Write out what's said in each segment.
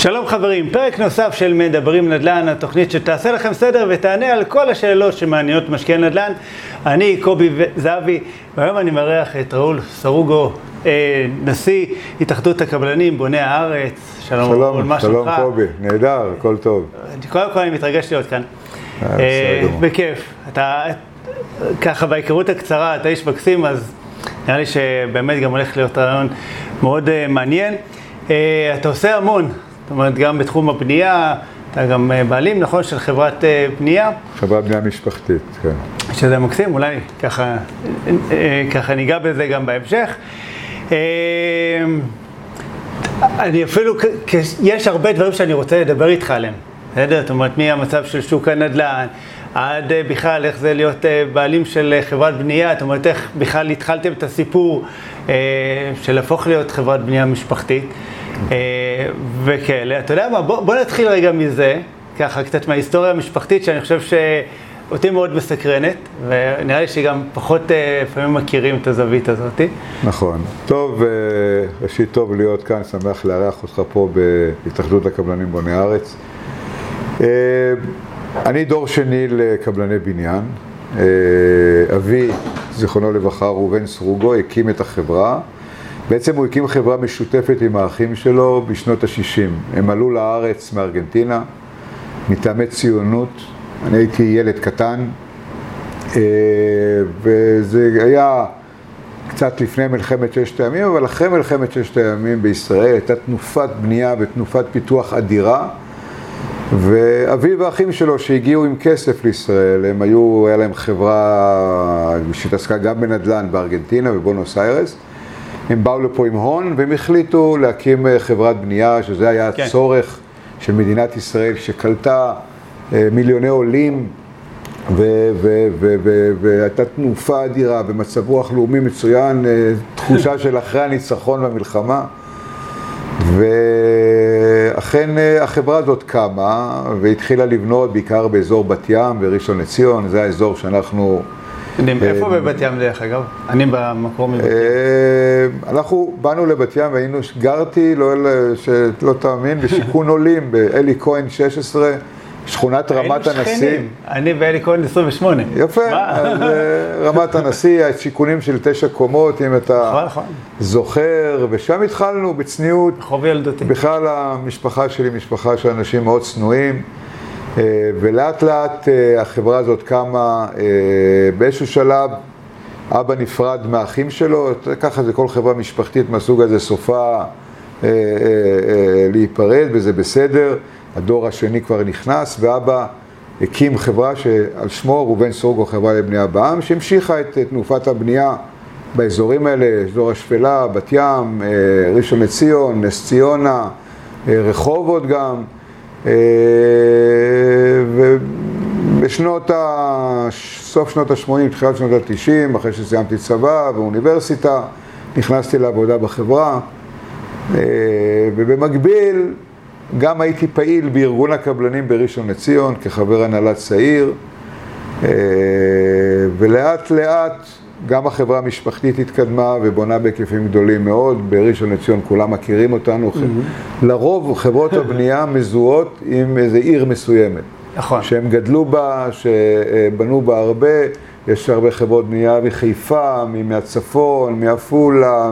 שלום חברים, פרק נוסף של מדברים נדל"ן, התוכנית שתעשה לכם סדר ותענה על כל השאלות שמעניינות משקיעי נדל"ן. אני קובי זהבי, והיום אני מארח את ראול סרוגו, אה, נשיא התאחדות הקבלנים, בוני הארץ. שלום, שלום ראול, מה? שלום קובי, נהדר, הכל טוב. קודם כל אני מתרגש להיות כאן. אה, אה, בכיף. אתה, ככה בהיכרות הקצרה, אתה איש מקסים, אז נראה לי שבאמת גם הולך להיות רעיון מאוד מעניין. אתה עושה המון, זאת אומרת, גם בתחום הבנייה, אתה גם אה, בעלים, נכון, של חברת אה, בנייה. חברת בנייה משפחתית, כן. שזה מקסים, אולי ככה, אה, ככה ניגע בזה גם בהמשך. אני אפילו, יש הרבה דברים שאני רוצה לדבר איתך עליהם, בסדר? זאת אומרת, מהמצב של שוק הנדל"ן, עד בכלל איך זה להיות בעלים של חברת בנייה, זאת אומרת, איך בכלל התחלתם את הסיפור של להפוך להיות חברת בנייה משפחתית. אה, וכאלה. אתה יודע מה, בוא, בוא נתחיל רגע מזה, ככה קצת מההיסטוריה המשפחתית, שאני חושב שאותי מאוד מסקרנת, ונראה לי שגם פחות אה, לפעמים מכירים את הזווית הזאת. נכון. טוב, אה, ראשית טוב להיות כאן, שמח לארח אותך פה בהתאחדות הקבלנים בוני הארץ. אני דור שני לקבלני בניין. אבי, זיכרונו לברכה, ראובן סרוגו, הקים את החברה. בעצם הוא הקים חברה משותפת עם האחים שלו בשנות ה-60. הם עלו לארץ מארגנטינה, מטעמי ציונות. אני הייתי ילד קטן, אה, וזה היה קצת לפני מלחמת ששת הימים, אבל אחרי מלחמת ששת הימים בישראל הייתה תנופת בנייה ותנופת פיתוח אדירה. ואבי והאחים שלו שהגיעו עם כסף לישראל, הם היו, היה להם חברה שהתעסקה גם בנדל"ן בארגנטינה, בבונוס איירס. הם באו לפה עם הון והם החליטו להקים אה, חברת בנייה, שזה היה כן. הצורך של מדינת ישראל שקלטה אה, מיליוני עולים והייתה תנופה אדירה ומצב רוח לאומי מצוין, אה, תחושה של אחרי הניצחון במלחמה. ואכן החברה הזאת קמה והתחילה לבנות בעיקר באזור בת ים וראשון לציון, זה האזור שאנחנו איפה אה, בבת ים דרך אגב? אני במקור מבת ים. אה, אנחנו באנו לבת ים והיינו, גרתי, לא, שלא תאמין, בשיכון עולים, באלי כהן 16. שכונת רמת הנשיא. אני ואלי כהן 28. יפה, אז אה, רמת הנשיא, השיכונים של תשע קומות, אם אתה נכון, נכון. זוכר, ושם התחלנו בצניעות. חוב ילדותי. בכלל המשפחה שלי משפחה של אנשים מאוד צנועים. אה, ולאט לאט אה, החברה הזאת קמה, אה, באיזשהו שלב אבא נפרד מהאחים שלו, ככה זה כל חברה משפחתית מהסוג הזה סופה להיפרד וזה בסדר, הדור השני כבר נכנס ואבא הקים חברה שעל שמו ראובן סורגו חברה לבנייה בעם שהמשיכה את תנופת הבנייה באזורים האלה, אזור השפלה, בת ים, ראשון לציון, נס ציונה, רחובות גם ובשנות ה... סוף שנות ה-80, תחילת שנות ה-90, אחרי שסיימתי צבא ואוניברסיטה, נכנסתי לעבודה בחברה, אה, ובמקביל גם הייתי פעיל בארגון הקבלנים בראשון לציון כחבר הנהלת צעיר, אה, ולאט לאט גם החברה המשפחתית התקדמה ובונה בהיקפים גדולים מאוד, בראשון לציון כולם מכירים אותנו, mm-hmm. לרוב חברות הבנייה מזוהות עם איזו עיר מסוימת. נכון. שהם גדלו בה, שבנו בה הרבה, יש הרבה חברות בנייה מחיפה, מהצפון, מעפולה,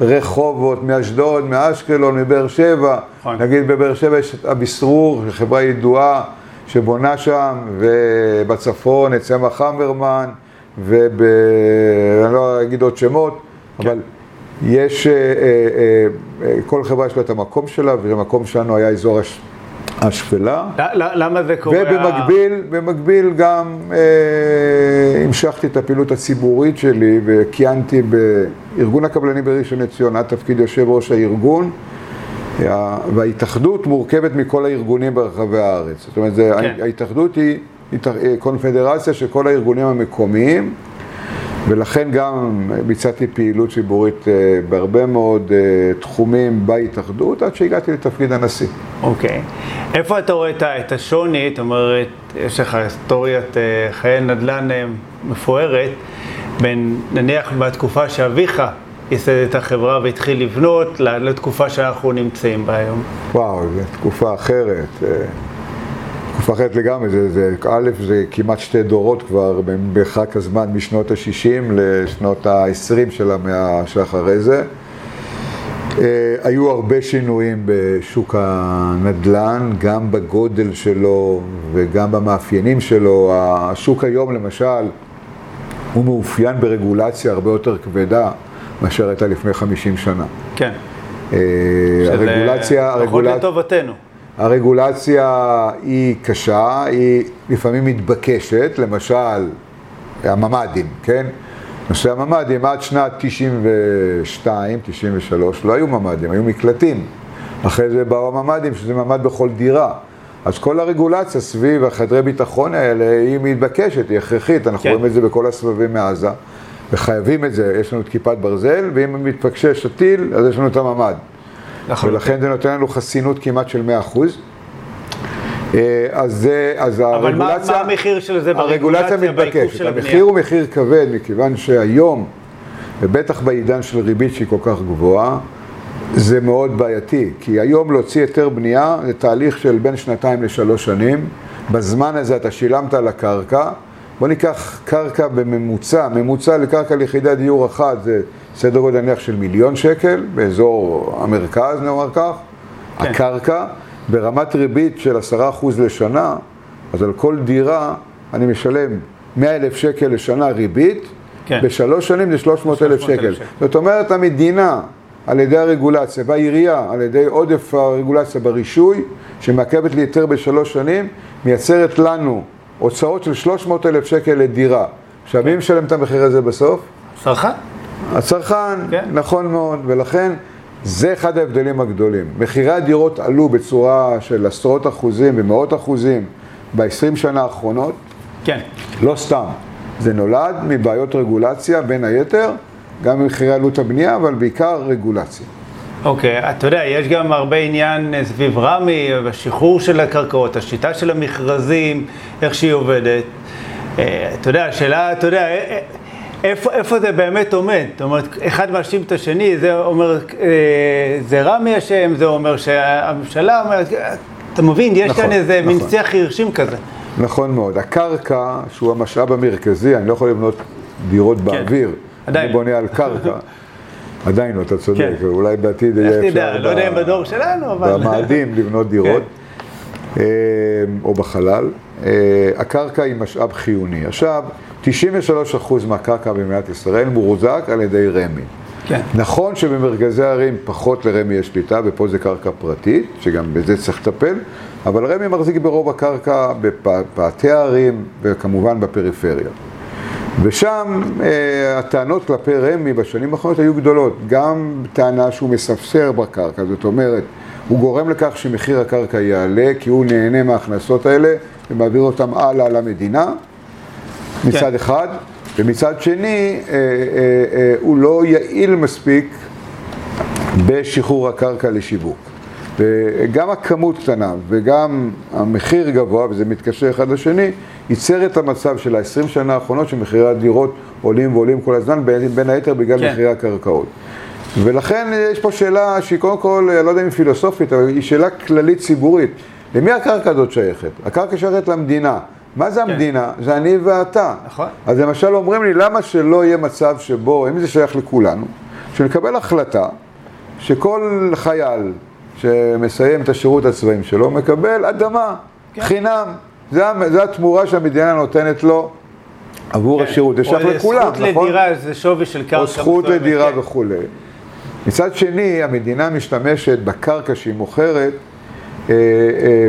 מרחובות, מאשדוד, מאשקלון, מבאר שבע. נכון. נגיד בבאר שבע יש את אביסרור, חברה ידועה שבונה שם, ובצפון את צמח המברמן. וב... אני לא אגיד עוד שמות, כן. אבל יש, אה, אה, אה, כל חברה יש לה את המקום שלה, והמקום שלנו היה אזור הש... השפלה. למה זה קורה? ובמקביל, במקביל גם אה, המשכתי את הפעילות הציבורית שלי וכיהנתי בארגון הקבלנים בראשון לציון, עד תפקיד יושב ראש הארגון. וההתאחדות מורכבת מכל הארגונים ברחבי הארץ. זאת אומרת, כן. ההתאחדות היא קונפדרציה של כל הארגונים המקומיים, ולכן גם ביצעתי פעילות ציבורית אה, בהרבה מאוד אה, תחומים בהתאחדות, עד שהגעתי לתפקיד הנשיא. אוקיי. Okay. איפה אתה רואה את השוני? זאת אומרת, יש לך היסטוריית אה, חיי נדל"ן מפוארת, בין נניח בתקופה שאביך ייסד את החברה והתחיל לבנות לתקופה שאנחנו נמצאים בה היום. וואו, זו תקופה אחרת. אה, אחרת לגמרי, זה, זה, א', זה כמעט שתי דורות כבר במרחק הזמן משנות ה-60 לשנות ה-20 של המאה שאחרי זה. אה, היו הרבה שינויים בשוק הנדל"ן, גם בגודל שלו וגם במאפיינים שלו. השוק היום למשל הוא מאופיין ברגולציה הרבה יותר כבדה מאשר הייתה לפני 50 שנה. כן. אה, הרגולציה, הרגולציה... פחות לטובתנו. הרגולציה היא קשה, היא לפעמים מתבקשת, למשל הממ"דים, כן? נושא הממ"דים עד שנת 92, 93, לא היו ממ"דים, היו מקלטים. אחרי זה באו הממ"דים, שזה ממ"ד בכל דירה. אז כל הרגולציה סביב החדרי ביטחון האלה היא מתבקשת, היא הכרחית, אנחנו כן. רואים את זה בכל הסבבים מעזה, וחייבים את זה, יש לנו את כיפת ברזל, ואם מתפקשש הטיל, אז יש לנו את הממ"ד. נכון. ולכן זה נותן לנו חסינות כמעט של 100%. אה, אז זה, אז הרגולציה... אבל מה, מה המחיר של זה ברגולציה מתבקשת. המחיר הוא מחיר כבד, מכיוון שהיום, ובטח בעידן של ריבית שהיא כל כך גבוהה, זה מאוד בעייתי. כי היום להוציא היתר בנייה זה תהליך של בין שנתיים לשלוש שנים. בזמן הזה אתה שילמת על הקרקע. בוא ניקח קרקע בממוצע, ממוצע לקרקע ליחידת דיור אחת זה סדר גודל נניח של מיליון שקל, באזור המרכז נאמר כך, כן. הקרקע. ברמת ריבית של עשרה אחוז לשנה, אז על כל דירה אני משלם מאה אלף שקל לשנה ריבית, כן. בשלוש שנים זה שלוש מאות אלף שקל. שקל. זאת אומרת, המדינה, על ידי הרגולציה, והעירייה, על ידי עודף הרגולציה ברישוי, שמעכבת לי יותר בשלוש שנים, מייצרת לנו הוצאות של שלוש מאות אלף שקל לדירה. עכשיו, כן. מי משלם את המחיר הזה בסוף? הצרכן. הצרכן, כן. נכון מאוד, ולכן... זה אחד ההבדלים הגדולים. מחירי הדירות עלו בצורה של עשרות אחוזים ומאות אחוזים ב-20 שנה האחרונות. כן. לא סתם. זה נולד מבעיות רגולציה, בין היתר, גם ממחירי עלות הבנייה, אבל בעיקר רגולציה. אוקיי, okay, אתה יודע, יש גם הרבה עניין סביב רמ"י, השחרור של הקרקעות, השיטה של המכרזים, איך שהיא עובדת. אה, אתה יודע, השאלה, אתה יודע, אה, אה, איפה, איפה זה באמת עומד? זאת אומרת, אחד מאשים את השני, זה אומר, אה, זה רמי אשם, זה אומר שהממשלה אומרת, אתה מבין, יש נכון, כאן איזה נכון. מין שיח חירשים כזה. נכון מאוד. הקרקע, שהוא המשאב המרכזי, אני לא יכול לבנות דירות כן. באוויר. עדיין. אני בונה על קרקע. עדיין לא, אתה צודק, כן. אולי בעתיד יהיה אפשר... איך תדע, לא יודע אם בדור שלנו, אבל... במאדים לבנות דירות, כן. אה, או בחלל. אה, הקרקע היא משאב חיוני. עכשיו, 93% מהקרקע במדינת ישראל מורזק על ידי רמ"י. כן. נכון שבמרכזי הערים פחות לרמ"י יש שליטה, ופה זה קרקע פרטית, שגם בזה צריך לטפל, אבל רמ"י מחזיק ברוב הקרקע בפאתי הערים וכמובן בפריפריה. ושם אה, הטענות כלפי רמ"י בשנים האחרונות היו גדולות. גם טענה שהוא מספסר בקרקע, זאת אומרת, הוא גורם לכך שמחיר הקרקע יעלה, כי הוא נהנה מההכנסות האלה ומעביר אותם הלאה למדינה. מצד כן. אחד, ומצד שני, אה, אה, אה, הוא לא יעיל מספיק בשחרור הקרקע לשיווק. וגם הכמות קטנה וגם המחיר גבוה, וזה מתקשר אחד לשני, ייצר את המצב של ה-20 שנה האחרונות שמחירי הדירות עולים ועולים כל הזמן, בין היתר בגלל כן. מחירי הקרקעות. ולכן יש פה שאלה שהיא קודם כל, אני לא יודע אם היא פילוסופית, אבל היא שאלה כללית ציבורית. למי הקרקע הזאת שייכת? הקרקע שייכת למדינה. מה זה כן. המדינה? זה אני ואתה. נכון. אז למשל אומרים לי, למה שלא יהיה מצב שבו, אם זה שייך לכולנו, שנקבל החלטה שכל חייל שמסיים את השירות הצבאי שלו מקבל אדמה, כן. חינם. זה, זה התמורה שהמדינה נותנת לו עבור כן. השירות, זה שייך לכולם, נכון? או זכות לדירה, זה שווי של קרקע. או זכות לדירה כן. וכולי. מצד שני, המדינה משתמשת בקרקע שהיא מוכרת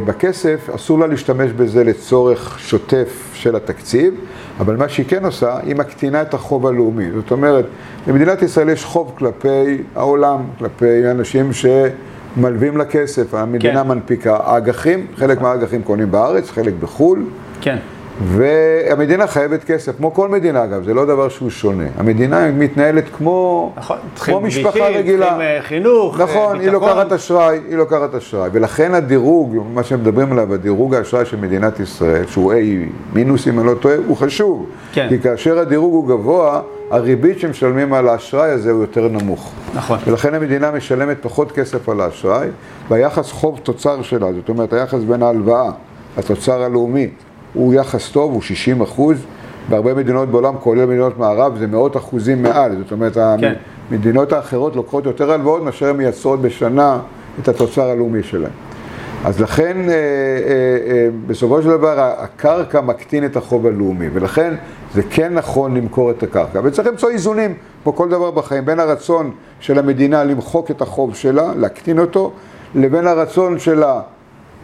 בכסף, אסור לה להשתמש בזה לצורך שוטף של התקציב, אבל מה שהיא כן עושה, היא מקטינה את החוב הלאומי. זאת אומרת, למדינת ישראל יש חוב כלפי העולם, כלפי אנשים שמלווים לה כסף, המדינה כן. מנפיקה אג"חים, חלק מהאג"חים קונים בארץ, חלק בחו"ל. כן. והמדינה חייבת כסף, כמו כל מדינה אגב, זה לא דבר שהוא שונה. המדינה מתנהלת כמו, נכון, כמו משפחה כבישים, רגילה. צריכים אה, חינוך, אה, נכון, היא ביטחון. לוקחת אשראי, היא לוקחת אשראי. ולכן הדירוג, מה שמדברים עליו, הדירוג האשראי של מדינת ישראל, שהוא A מינוס אם אני לא טועה, הוא חשוב. כן. כי כאשר הדירוג הוא גבוה, הריבית שמשלמים על האשראי הזה הוא יותר נמוך. נכון. ולכן המדינה משלמת פחות כסף על האשראי, והיחס חוב תוצר שלה, זאת אומרת היחס בין ההלוואה לתוצר הלאומי הוא יחס טוב, הוא 60 אחוז, בהרבה מדינות בעולם, כולל מדינות מערב, זה מאות אחוזים מעל, זאת אומרת כן. המדינות האחרות לוקחות יותר הלוואות מאשר הן מייצרות בשנה את התוצר הלאומי שלהן. אז לכן אה, אה, אה, בסופו של דבר הקרקע מקטין את החוב הלאומי, ולכן זה כן נכון למכור את הקרקע. וצריך למצוא איזונים, כמו כל דבר בחיים, בין הרצון של המדינה למחוק את החוב שלה, להקטין אותו, לבין הרצון שלה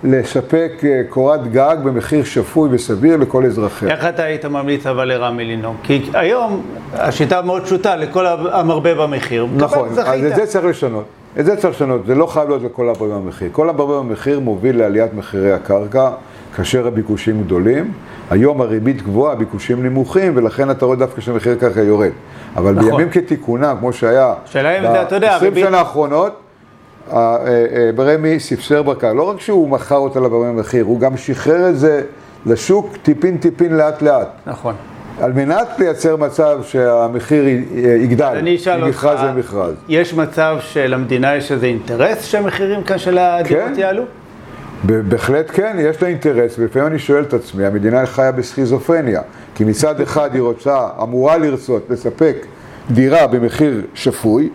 לספק אה, קורת גג במחיר שפוי וסביר לכל אזרחיה. איך אתה היית ממליץ אבל לרמי לנהוג? כי היום השיטה מאוד פשוטה, לכל המרבה במחיר. נכון, אז. את זה צריך לשנות. את זה צריך לשנות, זה לא חייב להיות לכל המרבה במחיר. כל המרבה במחיר מוביל לעליית מחירי הקרקע, כאשר הביקושים גדולים. היום הריבית גבוהה, הביקושים נמוכים, ולכן אתה רואה דווקא שמחיר הקרקע יורד. אבל נכון. בימים כתיקונם, כמו שהיה השאלה אם זה, אתה יודע, ב-20 הריבית- שנה האחרונות, ברמי ספסר בקר. לא רק שהוא מכר אותה לבמי במחיר, הוא גם שחרר את זה לשוק טיפין טיפין לאט לאט. נכון. על מנת לייצר מצב שהמחיר י- יגדל, אני אשאל אותך, ממכרז למכרז. יש מצב שלמדינה יש איזה אינטרס שהמחירים כאן של הדירות כן. יעלו? בהחלט כן, יש לה אינטרס, ולפעמים אני שואל את עצמי, המדינה חיה בסכיזופרניה, כי מצד אחד היא רוצה, אמורה לרצות, לספק דירה במחיר שפוי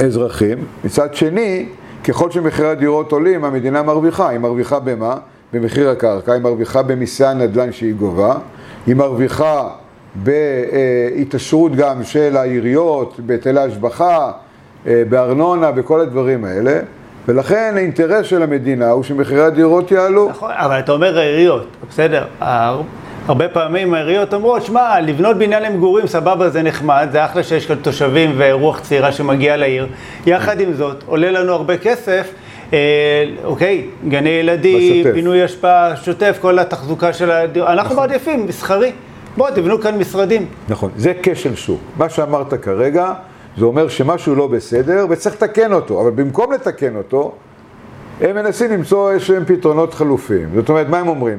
לאזרחים, מצד שני, ככל שמחירי הדירות עולים, המדינה מרוויחה, היא מרוויחה במה? במחיר הקרקע, היא מרוויחה במיסי הנדל"ן שהיא גובה, היא מרוויחה בהתעשרות גם של העיריות, בהיטלי השבחה, אה, בארנונה, בכל הדברים האלה, ולכן האינטרס של המדינה הוא שמחירי הדירות יעלו. נכון, אבל אתה אומר העיריות, בסדר. הר- הרבה פעמים העיריות אומרות, שמע, לבנות בניין למגורים, סבבה, זה נחמד, זה אחלה שיש כאן תושבים ורוח צעירה שמגיעה לעיר. יחד עם זאת, עולה לנו הרבה כסף, אה, אוקיי, גני ילדים, בשוטף. פינוי אשפה, שוטף, כל התחזוקה של הדיור. אנחנו מעדיפים, מסחרי. בואו, תבנו כאן משרדים. נכון, זה כשל שוק. מה שאמרת כרגע, זה אומר שמשהו לא בסדר וצריך לתקן אותו, אבל במקום לתקן אותו, הם מנסים למצוא איזשהם פתרונות חלופיים. זאת אומרת, מה הם אומרים?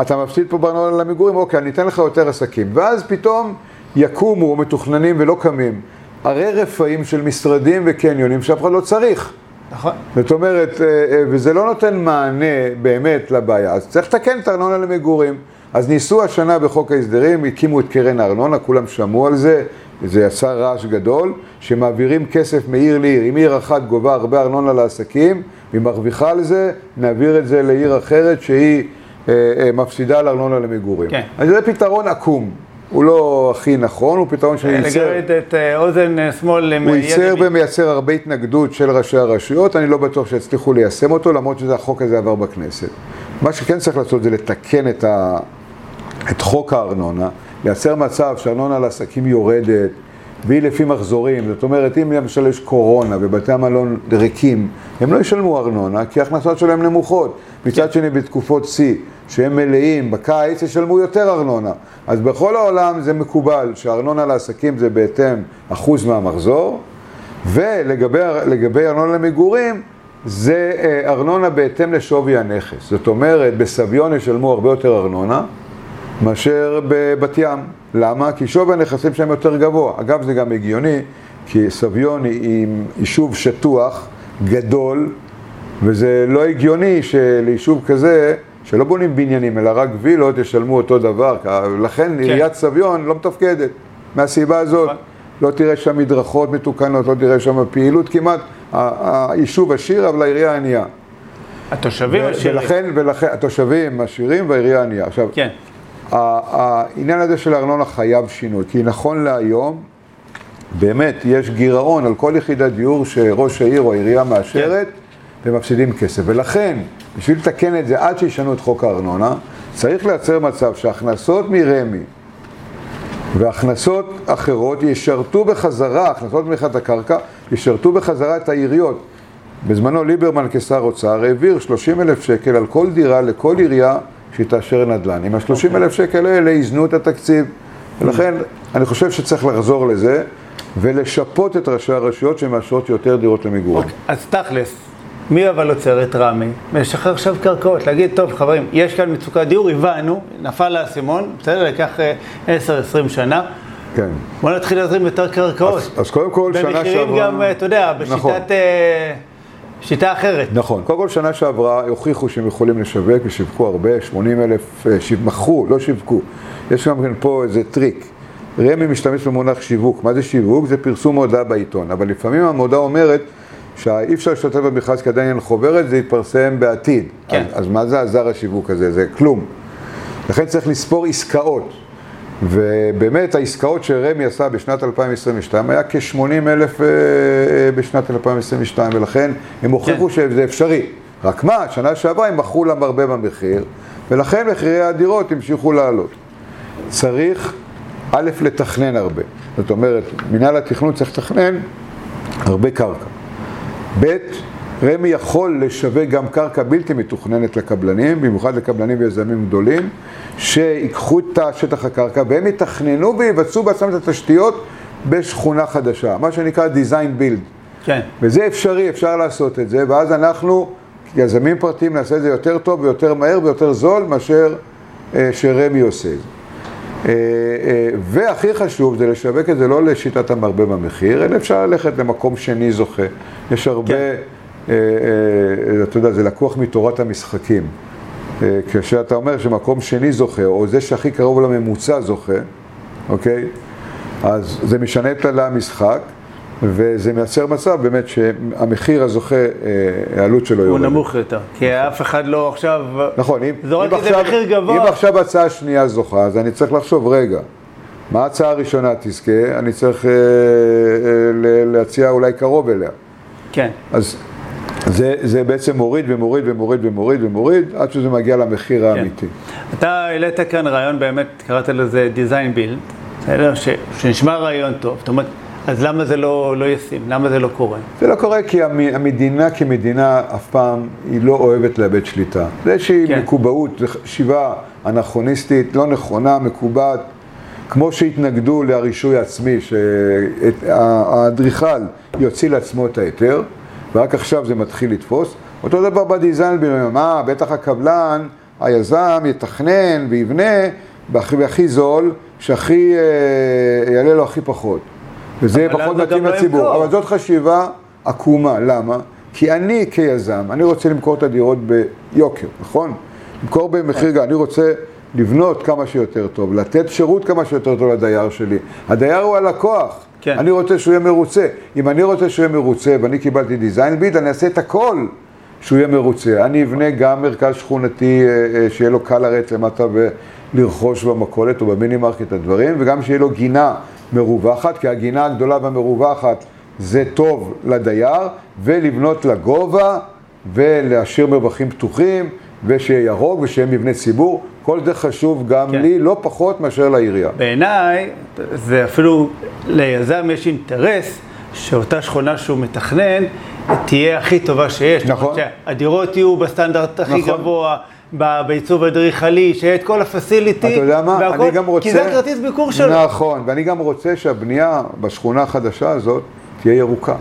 אתה מפסיד פה בארנונה למגורים, אוקיי, אני אתן לך יותר עסקים. ואז פתאום יקומו מתוכננים ולא קמים ערי רפאים של משרדים וקניונים שאף אחד לא צריך. נכון. זאת אומרת, אה, אה, וזה לא נותן מענה באמת לבעיה, אז צריך לתקן את הארנונה למגורים. אז ניסו השנה בחוק ההסדרים, הקימו את קרן הארנונה, כולם שמעו על זה, זה עשה רעש גדול, שמעבירים כסף מעיר לעיר. אם עיר אחת גובה הרבה ארנונה לעסקים, והיא מרוויחה על זה, נעביר את זה לעיר אחרת שהיא מפסידה על ארנונה למגורים. כן. אז זה פתרון עקום. הוא לא הכי נכון, הוא פתרון שייצר... לגרד את אה, אוזן אה, שמאל הוא ייצר. ומייצר הרבה התנגדות של ראשי הרשויות, אני לא בטוח שיצליחו ליישם אותו, למרות שהחוק הזה עבר בכנסת. מה שכן צריך לעשות זה לתקן את, ה... את חוק הארנונה, לייצר מצב שארנונה לעסקים יורדת, והיא לפי מחזורים, זאת אומרת, אם למשל יש קורונה ובתי המלון ריקים, הם לא ישלמו ארנונה, כי ההכנסות שלהם נמוכות. מצד שני, בתקופות שיא, שהם מלאים, בקיץ ישלמו יותר ארנונה. אז בכל העולם זה מקובל שהארנונה לעסקים זה בהתאם אחוז מהמחזור, ולגבי לגבי ארנונה למגורים, זה אה, ארנונה בהתאם לשווי הנכס. זאת אומרת, בסביון ישלמו הרבה יותר ארנונה מאשר בבת ים. למה? כי שווי הנכסים שלהם יותר גבוה. אגב, זה גם הגיוני, כי סביון היא יישוב שטוח, גדול, וזה לא הגיוני שליישוב כזה, שלא בונים בניינים, אלא רק וילות, ישלמו אותו דבר. לכן עיריית סביון לא מתפקדת, מהסיבה הזאת. לא תראה שם מדרכות מתוקנות, לא תראה שם פעילות כמעט. היישוב עשיר, אבל העירייה ענייה. התושבים עשירים. ולכן, ולכן, התושבים עשירים והעירייה ענייה. עכשיו, כן. העניין הזה של הארנונה חייב שינוי, כי נכון להיום, באמת, יש גירעון על כל יחידת דיור שראש העיר או העירייה מאשרת, ומפסידים כסף. ולכן, בשביל לתקן את זה עד שישנו את חוק הארנונה, צריך לייצר מצב שהכנסות מרמ"י והכנסות אחרות ישרתו בחזרה, הכנסות ממכירת הקרקע, ישרתו בחזרה את העיריות. בזמנו ליברמן כשר אוצר העביר 30 אלף שקל על כל דירה לכל עירייה שהיא תאשר נדל"ן. עם ה-30 אלף שקל האלה איזנו את התקציב. ולכן אני חושב שצריך לחזור לזה ולשפות את ראשי הרשויות שמאשרות יותר דירות למגורים. אוקיי, אז תכלס, מי אבל עוצר את רמ"י? ולשחרר עכשיו קרקעות, להגיד, טוב חברים, יש כאן מצוקת דיור, הבנו, נפל האסימון, בסדר, לקח 10-20 שנה. כן. בוא נתחיל להזרים יותר קרקעות. אז, אז קודם כל, שנה שעברה... במחירים גם, אתה יודע, בשיטת... נכון. שיטה אחרת. נכון. קודם כל, שנה שעברה הוכיחו שהם יכולים לשווק ושיווקו הרבה, 80 אלף, אה, מכרו, לא שיווקו. יש גם כן פה איזה טריק. רמ"י משתמש במונח שיווק. מה זה שיווק? זה פרסום מודעה בעיתון. אבל לפעמים המודעה אומרת שאי אפשר להשתתף במכרז כי עדיין אין חוברת, זה יתפרסם בעתיד. כן. אז, אז מה זה עזר השיווק הזה? זה כלום. לכן צריך לספור עסקאות. ובאמת העסקאות שרמ"י עשה בשנת 2022 היה כ-80 אלף אה, אה, בשנת 2022, ולכן הם הוכיחו כן. שזה אפשרי. רק מה, שנה שעברה הם מכרו להם הרבה במחיר, ולכן מחירי הדירות המשיכו לעלות. צריך, א', לתכנן הרבה. זאת אומרת, מנהל התכנון צריך לתכנן הרבה קרקע. ב', רמ"י יכול לשווק גם קרקע בלתי מתוכננת לקבלנים, במיוחד לקבלנים ויזמים גדולים, שיקחו את שטח הקרקע והם יתכננו ויבצעו בעצמם את התשתיות בשכונה חדשה, מה שנקרא design build. כן. וזה אפשרי, אפשר לעשות את זה, ואז אנחנו, יזמים פרטיים, נעשה את זה יותר טוב ויותר מהר ויותר זול מאשר אה, שרמ"י עושה את זה. אה, אה, והכי חשוב זה לשווק את זה לא לשיטת המרבה במחיר, אלא אפשר ללכת למקום שני זוכה. יש הרבה... כן. אה, אה, אתה יודע, זה לקוח מתורת המשחקים. אה, כשאתה אומר שמקום שני זוכה, או זה שהכי קרוב לממוצע זוכה, אוקיי? אז זה משנה את כללי המשחק, וזה מייצר מצב באמת שהמחיר הזוכה, העלות שלו יורדת. הוא נמוך יותר, כי אף אחד לא עכשיו... נכון, אם, זורק את זה מחיר גבוה. אם עכשיו הצעה שנייה זוכה, אז אני צריך לחשוב, רגע, מה ההצעה הראשונה תזכה? אני צריך אה, אה, להציע אולי קרוב אליה. כן. אז זה, זה בעצם מוריד ומוריד ומוריד ומוריד ומוריד עד שזה מגיע למחיר כן. האמיתי. אתה העלית כאן רעיון באמת, קראת לזה design build, בסדר? ש, שנשמע רעיון טוב. זאת אומרת, אז למה זה לא, לא ישים? למה זה לא קורה? זה לא קורה כי המדינה כמדינה אף פעם היא לא אוהבת לאבד שליטה. זה איזושהי כן. מקובעות, חשיבה אנכרוניסטית, לא נכונה, מקובעת. כמו שהתנגדו לרישוי עצמי, שהאדריכל יוציא לעצמו את ההיתר, ורק עכשיו זה מתחיל לתפוס. אותו דבר בדיזיין, מה, בטח הקבלן, היזם יתכנן ויבנה בהכי זול, שהכי, אה, יעלה לו הכי פחות. וזה פחות מתאים לא לציבור. אבל זאת חשיבה עקומה, למה? כי אני כיזם, אני רוצה למכור את הדירות ביוקר, נכון? למכור במחיר גן, אני רוצה לבנות כמה שיותר טוב, לתת שירות כמה שיותר טוב לדייר שלי. הדייר הוא הלקוח. כן. אני רוצה שהוא יהיה מרוצה. אם אני רוצה שהוא יהיה מרוצה ואני קיבלתי design ביד, אני אעשה את הכל שהוא יהיה מרוצה. אני אבנה גם מרכז שכונתי אה, אה, שיהיה לו קל לרדת למטה ולרכוש במכולת או במיני מרקט הדברים, וגם שיהיה לו גינה מרווחת, כי הגינה הגדולה והמרווחת זה טוב לדייר, ולבנות לגובה ולהשאיר מרווחים פתוחים, ושיהיה ירוק ושיהיה מבנה ציבור. כל זה חשוב גם כן. לי, לא פחות מאשר לעירייה. בעיניי, זה אפילו ליזם יש אינטרס שאותה שכונה שהוא מתכנן תהיה הכי טובה שיש. נכון. שהדירות יהיו בסטנדרט הכי נכון. גבוה. בעיצוב אדריכלי, שיהיה את כל הפסיליטי, אתה יודע מה, והכל, אני גם רוצה, כי זה הכרטיס ביקור שלו. נכון, ואני גם רוצה שהבנייה בשכונה החדשה הזאת תהיה ירוקה.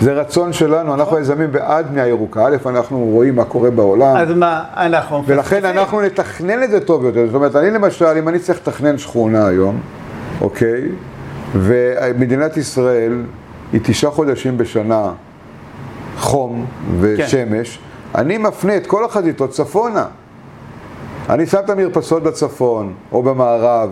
זה רצון שלנו, אנחנו היזמים בעד בנייה ירוקה. א', אנחנו רואים מה קורה בעולם. אז מה, אנחנו... ולכן אנחנו נתכנן את זה טוב יותר. זאת אומרת, אני למשל, אם אני צריך לתכנן שכונה היום, אוקיי, ומדינת ישראל היא תשעה חודשים בשנה חום ושמש, כן. אני מפנה את כל החזיתות צפונה. אני שם את המרפסות בצפון או במערב,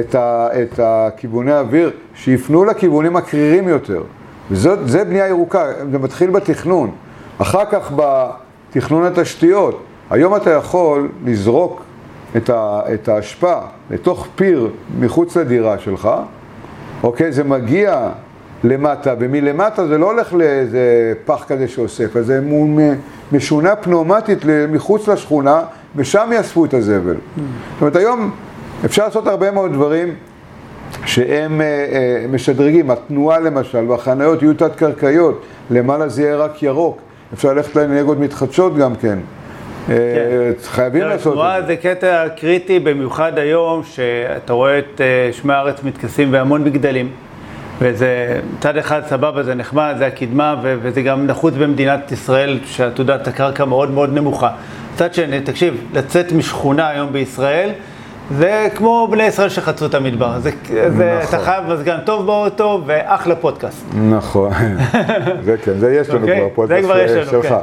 את, ה, את הכיווני האוויר, שיפנו לכיוונים הקרירים יותר. וזה בנייה ירוקה, זה מתחיל בתכנון. אחר כך בתכנון התשתיות. היום אתה יכול לזרוק את, ה, את האשפה לתוך פיר מחוץ לדירה שלך, אוקיי? זה מגיע למטה, ומלמטה זה לא הולך לאיזה פח כזה שאוסף, אז זה משונה פנאומטית מחוץ לשכונה, ושם יאספו את הזבל. Mm. זאת אומרת, היום אפשר לעשות הרבה מאוד דברים שהם אה, אה, משדרגים, התנועה למשל, והחניות יהיו תת-קרקעיות, למעלה זה יהיה רק ירוק, אפשר ללכת לאנרגיות מתחדשות גם כן. אה, חייבים לעשות את זה. זה קטע קריטי, במיוחד היום, שאתה רואה את שמי הארץ מתכסים בהמון מגדלים. וזה, מצד אחד סבבה, זה נחמד, זה הקדמה, ו- וזה גם נחוץ במדינת ישראל, שעתודת הקרקע מאוד מאוד נמוכה. מצד שני, תקשיב, לצאת משכונה היום בישראל, זה כמו בני ישראל שחצו את המדבר. זה, זה, נכון. אתה חייב מזגן טוב באוטו, ואחלה פודקאסט. נכון, זה כן, זה יש לנו אוקיי, כבר, פודקאסט שלך. כן.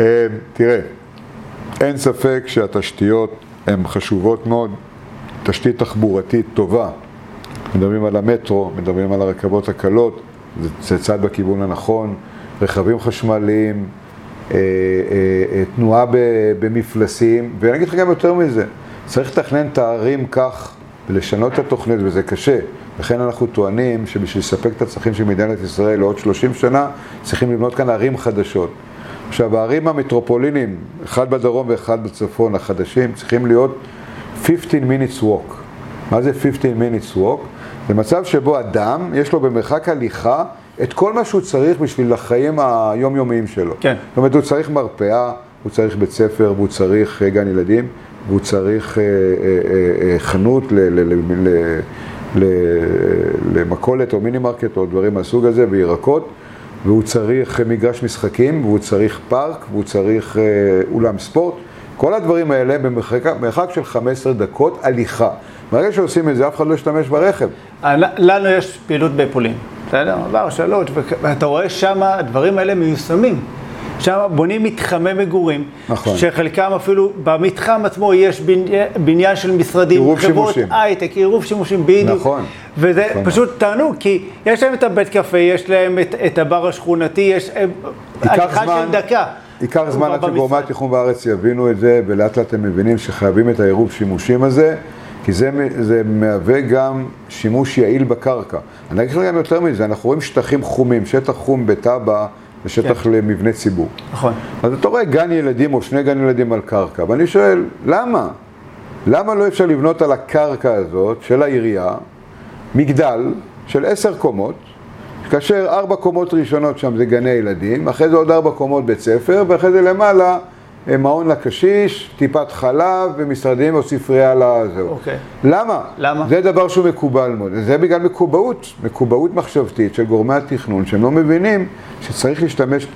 אה, תראה, אין ספק שהתשתיות הן חשובות מאוד, תשתית תחבורתית טובה. מדברים על המטרו, מדברים על הרכבות הקלות, זה, זה צעד בכיוון הנכון, רכבים חשמליים, אה, אה, אה, תנועה במפלסים, ואני אגיד לך גם יותר מזה, צריך לתכנן את הערים כך ולשנות את התוכנית, וזה קשה. לכן אנחנו טוענים שבשביל לספק את הצרכים של מדינת ישראל לעוד 30 שנה, צריכים לבנות כאן ערים חדשות. עכשיו, הערים המטרופולינים, אחד בדרום ואחד בצפון, החדשים, צריכים להיות 15 minutes walk. מה זה 15 minutes walk? זה מצב שבו אדם, יש לו במרחק הליכה את כל מה שהוא צריך בשביל החיים היומיומיים שלו. כן. זאת אומרת, הוא צריך מרפאה, הוא צריך בית ספר, והוא צריך אה, גן ילדים, והוא צריך אה, אה, אה, אה, חנות ל- ל- ל- ל- ל- למכולת או מינימרקט או דברים מהסוג הזה, וירקות, והוא צריך אה, מגרש משחקים, והוא צריך פארק, והוא צריך אה, אולם ספורט. כל הדברים האלה במרחק של 15 דקות הליכה. ברגע שעושים את זה, אף אחד לא ישתמש ברכב. לנו יש פעילות בפולין, בסדר? עבר שלוש, ואתה רואה שם הדברים האלה מיושמים. שם בונים מתחמי מגורים, נכון. שחלקם אפילו, במתחם עצמו יש בני- בניין של משרדים, עירוב חברות. הייטק, עירוב שימושים בדיוק. נכון. וזה נכון. פשוט תענוג, כי יש להם את הבית קפה, יש להם את, את הבר השכונתי, יש הליכה זמן- של דקה. ייקח זמן עד שגורמי. התכנון בארץ יבינו את זה, ולאט לאט הם מבינים שחייבים את העירוב שימושים הזה, כי זה, זה מהווה גם שימוש יעיל בקרקע. אני אגיד לך גם יותר מזה, אנחנו רואים שטחים חומים, שטח חום בטאבה ושטח כן. למבני ציבור. נכון. אז אתה רואה גן ילדים או שני גן ילדים על קרקע, ואני שואל, למה? למה לא אפשר לבנות על הקרקע הזאת של העירייה מגדל של עשר קומות, כאשר ארבע קומות ראשונות שם זה גני ילדים, אחרי זה עוד ארבע קומות בית ספר, ואחרי זה למעלה מעון לקשיש, טיפת חלב ומשרדים או ספרייה לזהו. אוקיי. למה? למה? זה דבר שהוא מקובל מאוד. זה בגלל מקובעות, מקובעות מחשבתית של גורמי התכנון, שהם לא מבינים שצריך להשתמש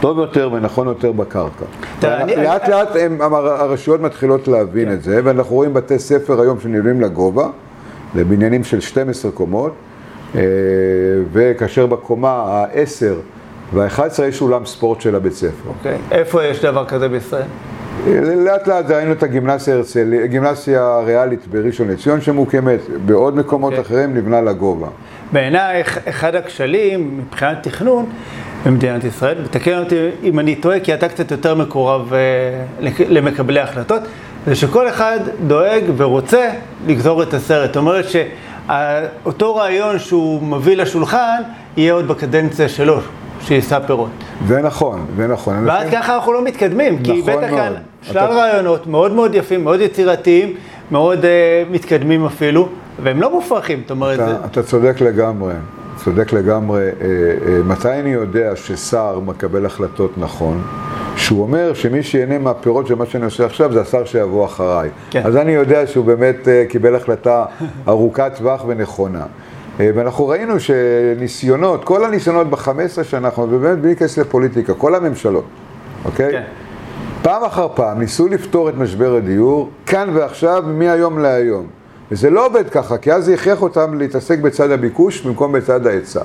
טוב יותר ונכון יותר בקרקע. לאט לאט הרשויות מתחילות להבין את זה, ואנחנו רואים בתי ספר היום שנבנים לגובה, לבניינים של 12 קומות, אה, וכאשר בקומה ה-10 וה-11 יש אולם ספורט של הבית ספר. אוקיי. איפה יש דבר כזה בישראל? לאט לאט ראינו את הגימנסיה הרצליה, גימנסיה הריאלית בראשון לציון שמוקמת, בעוד מקומות אוקיי. אחרים נבנה לגובה. בעיניי, אחד הכשלים מבחינת תכנון במדינת ישראל, ותקן אותי אם אני טועה, כי אתה קצת יותר מקורב אה, למקבלי ההחלטות, זה שכל אחד דואג ורוצה לגזור את הסרט. זאת אומרת שאותו רעיון שהוא מביא לשולחן, יהיה עוד בקדנציה שלו, שיישא פירות. זה נכון, זה נכון. ואז אנשים- ככה אנחנו לא מתקדמים, כי נכון מאוד. כאן שלל אתה- רעיונות מאוד מאוד יפים, מאוד יצירתיים, מאוד אה, מתקדמים אפילו, והם לא מופרכים, זאת אומרת, זה... אתה, אתה צודק לגמרי, צודק לגמרי. אה, אה, מתי אני יודע ששר מקבל החלטות נכון? שהוא אומר שמי שיהנה מהפירות של מה שאני עושה עכשיו זה השר שיבוא אחריי. כן. אז אני יודע שהוא באמת אה, קיבל החלטה ארוכת טווח ונכונה. אה, ואנחנו ראינו שניסיונות, כל הניסיונות ב-15 שנה האחרונות, ובאמת בלי להיכנס לפוליטיקה, כל הממשלות, אוקיי? כן. פעם אחר פעם ניסו לפתור את משבר הדיור, כאן ועכשיו, מהיום להיום. וזה לא עובד ככה, כי אז זה הכריח אותם להתעסק בצד הביקוש במקום בצד ההיצע.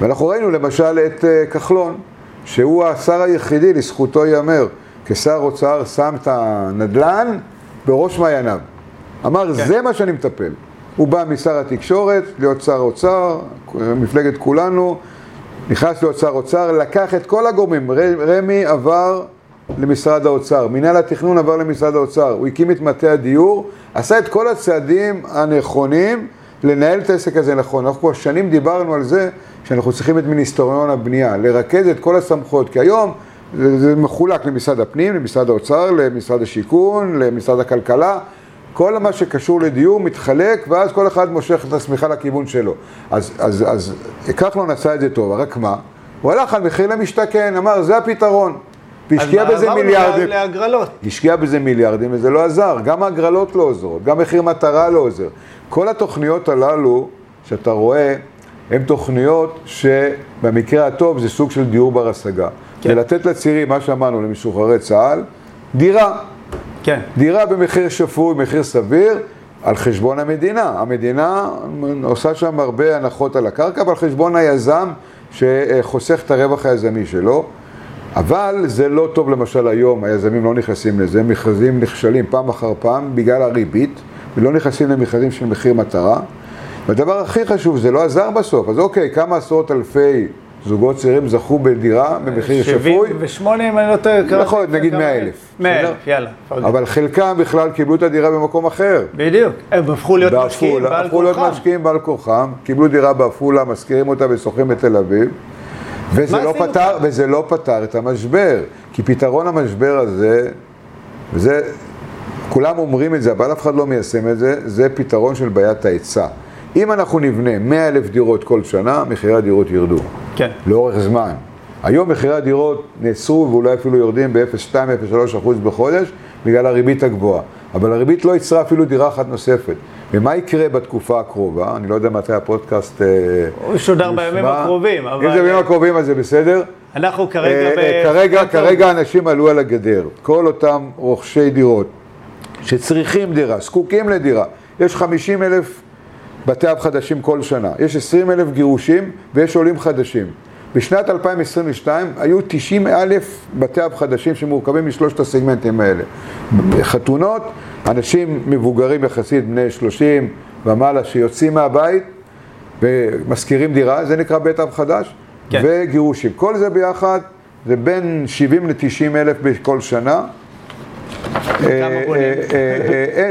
ואנחנו ראינו למשל את אה, כחלון, שהוא השר היחידי, לזכותו ייאמר, כשר אוצר שם את הנדל"ן בראש מעייניו. אמר, כן. זה מה שאני מטפל. הוא בא משר התקשורת, להיות שר אוצר, מפלגת כולנו, נכנס להיות שר אוצר, לקח את כל הגורמים, רמ"י עבר למשרד האוצר, מנהל התכנון עבר למשרד האוצר, הוא הקים את מטה הדיור, עשה את כל הצעדים הנכונים לנהל את העסק הזה נכון. אנחנו כבר שנים דיברנו על זה שאנחנו צריכים את מיניסטריון הבנייה, לרכז את כל הסמכויות, כי היום זה, זה מחולק למשרד הפנים, למשרד האוצר, למשרד השיכון, למשרד הכלכלה, כל מה שקשור לדיור מתחלק, ואז כל אחד מושך את השמיכה לכיוון שלו. אז, אז, אז כחלון עשה את זה טוב, רק מה? הוא הלך על מחיר למשתכן, אמר, זה הפתרון. והשקיע בזה מיליארדים. להגרלות. השקיע בזה מיליארדים וזה לא עזר. גם ההגרלות לא עוזרות, גם מחיר מטרה לא עוזר. כל התוכניות הללו שאתה רואה, הן תוכניות שבמקרה הטוב זה סוג של דיור בר השגה. כן. זה לתת לצעירים, מה שאמרנו, למשוחררי צה"ל, דירה. כן. דירה במחיר שפוי, מחיר סביר, על חשבון המדינה. המדינה עושה שם הרבה הנחות על הקרקע, אבל על חשבון היזם שחוסך את הרווח היזמי שלו. אבל זה לא טוב למשל היום, היזמים לא נכנסים לזה, מכרזים נכשלים פעם אחר פעם בגלל הריבית, ולא נכנסים למכרזים של מחיר מטרה. והדבר הכי חשוב, זה לא עזר בסוף, אז אוקיי, כמה עשרות אלפי זוגות צעירים זכו בדירה במחיר שפוי. 78 אם אני לא טועה. קראתי נכון, נגיד כמה 100 אלף. אלף. 100 בסדר? אלף, יאללה. פרגן. אבל חלקם בכלל קיבלו את הדירה במקום אחר. בדיוק. הם הפכו להיות משקיעים בעל הפכו להיות כורחם. משקיעים בעל כורחם, קיבלו דירה בעפולה, משכירים אותה ושוכרים בתל אביב, וזה לא, פתר? וזה לא פתר את המשבר, כי פתרון המשבר הזה, וזה, כולם אומרים את זה, אבל אף אחד לא מיישם את זה, זה פתרון של בעיית ההיצע. אם אנחנו נבנה 100 אלף דירות כל שנה, מחירי הדירות ירדו, כן. לאורך זמן. היום מחירי הדירות נעצרו ואולי אפילו יורדים ב-0.2-0.3% בחודש בגלל הריבית הגבוהה. אבל הריבית לא ייצרה אפילו דירה אחת נוספת. ומה יקרה בתקופה הקרובה? אני לא יודע מתי הפודקאסט אה, הוא ישודר בימים. הקרובים, אם זה אבל בימים הקרובים אז זה בסדר. אנחנו כרגע אה, ב... אה, כרגע, כרגע אנשים עלו על הגדר. כל אותם רוכשי דירות שצריכים דירה, זקוקים לדירה. יש 50 אלף בתי אב חדשים כל שנה. יש 20 אלף גירושים ויש עולים חדשים. בשנת 2022 היו 90 אלף בתי אב חדשים שמורכבים משלושת הסגמנטים האלה. חתונות, אנשים מבוגרים יחסית, בני 30 ומעלה, שיוצאים מהבית ומשכירים דירה, זה נקרא בית אב חדש, כן. וגירושים. כל זה ביחד זה בין 70 ל-90 אלף בכל שנה.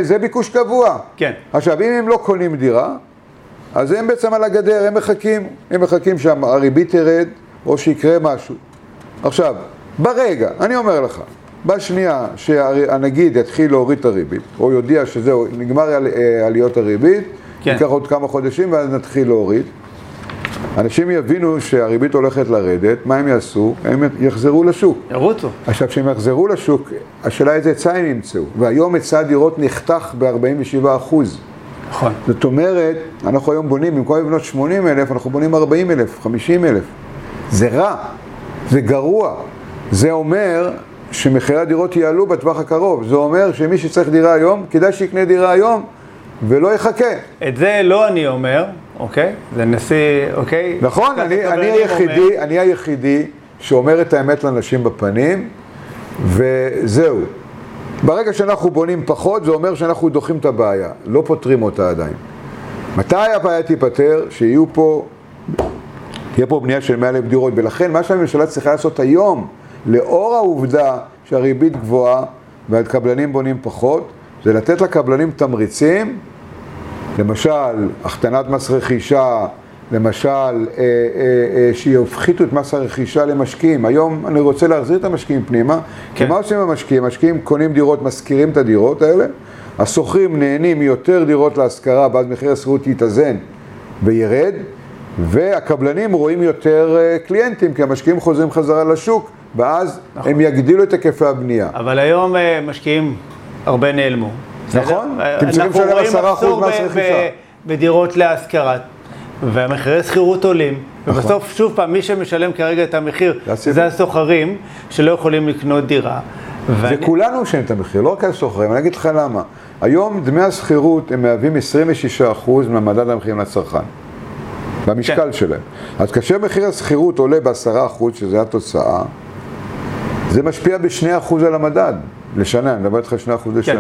זה ביקוש קבוע. כן. עכשיו, אם הם לא קונים דירה, אז הם בעצם על הגדר, הם מחכים, הם מחכים שהריבית תרד, או שיקרה משהו. עכשיו, ברגע, אני אומר לך, בשנייה שהנגיד יתחיל להוריד את הריבית, או יודיע שזהו, נגמר על- אה, עליות הריבית, כן. ייקח עוד כמה חודשים ואז נתחיל להוריד. אנשים יבינו שהריבית הולכת לרדת, מה הם יעשו? הם יחזרו לשוק. ירוצו. עכשיו, כשהם יחזרו לשוק, השאלה איזה היצע הם ימצאו. והיום היצע הדירות נחתך ב-47 אחוז. נכון. זאת אומרת, אנחנו היום בונים, במקום לבנות 80 אלף, אנחנו בונים 40 אלף, 50 אלף. זה רע, זה גרוע. זה אומר שמחירי הדירות יעלו בטווח הקרוב. זה אומר שמי שצריך דירה היום, כדאי שיקנה דירה היום ולא יחכה. את זה לא אני אומר, אוקיי? זה נשיא, אוקיי? נכון, אני, אני היחידי, אומר, אני היחידי שאומר את האמת לאנשים בפנים, וזהו. ברגע שאנחנו בונים פחות, זה אומר שאנחנו דוחים את הבעיה, לא פותרים אותה עדיין. מתי הבעיה תיפתר? שיהיו פה, תהיה פה בנייה של 100 אלף דירות, ולכן מה שהממשלה צריכה לעשות היום, לאור העובדה שהריבית גבוהה והקבלנים בונים פחות, זה לתת לקבלנים תמריצים למשל, החתנת מס רכישה, למשל, אה, אה, אה, שיפחיתו את מס הרכישה למשקיעים. היום אני רוצה להחזיר את המשקיעים פנימה, כן. כי מה עושים המשקיעים? המשקיעים קונים דירות, משכירים את הדירות האלה, השוכרים נהנים מיותר דירות להשכרה, ואז מחיר השכירות יתאזן וירד, והקבלנים רואים יותר אה, קליינטים, כי המשקיעים חוזרים חזרה לשוק, ואז נכון. הם יגדילו את היקפי הבנייה. אבל היום משקיעים הרבה נעלמו. נכון. אתם צריכים אנחנו לשלם רואים 10% מחסור מס רכישה. בדירות להשכרה, והמחירי שכירות עולים, נכון. ובסוף, שוב פעם, מי שמשלם כרגע את המחיר, זה הסוחרים שלא יכולים לקנות דירה. זה ואני- כולנו משלמים את המחיר, לא רק הסוחרים, אני אגיד לך למה. היום דמי השכירות הם מהווים 26% מהמדד המחירים לצרכן, במשקל כן. שלהם. אז כאשר מחיר השכירות עולה ב-10%, שזה התוצאה, זה משפיע ב-2% על המדד לשנה, אני מדבר איתך 2% לשנה.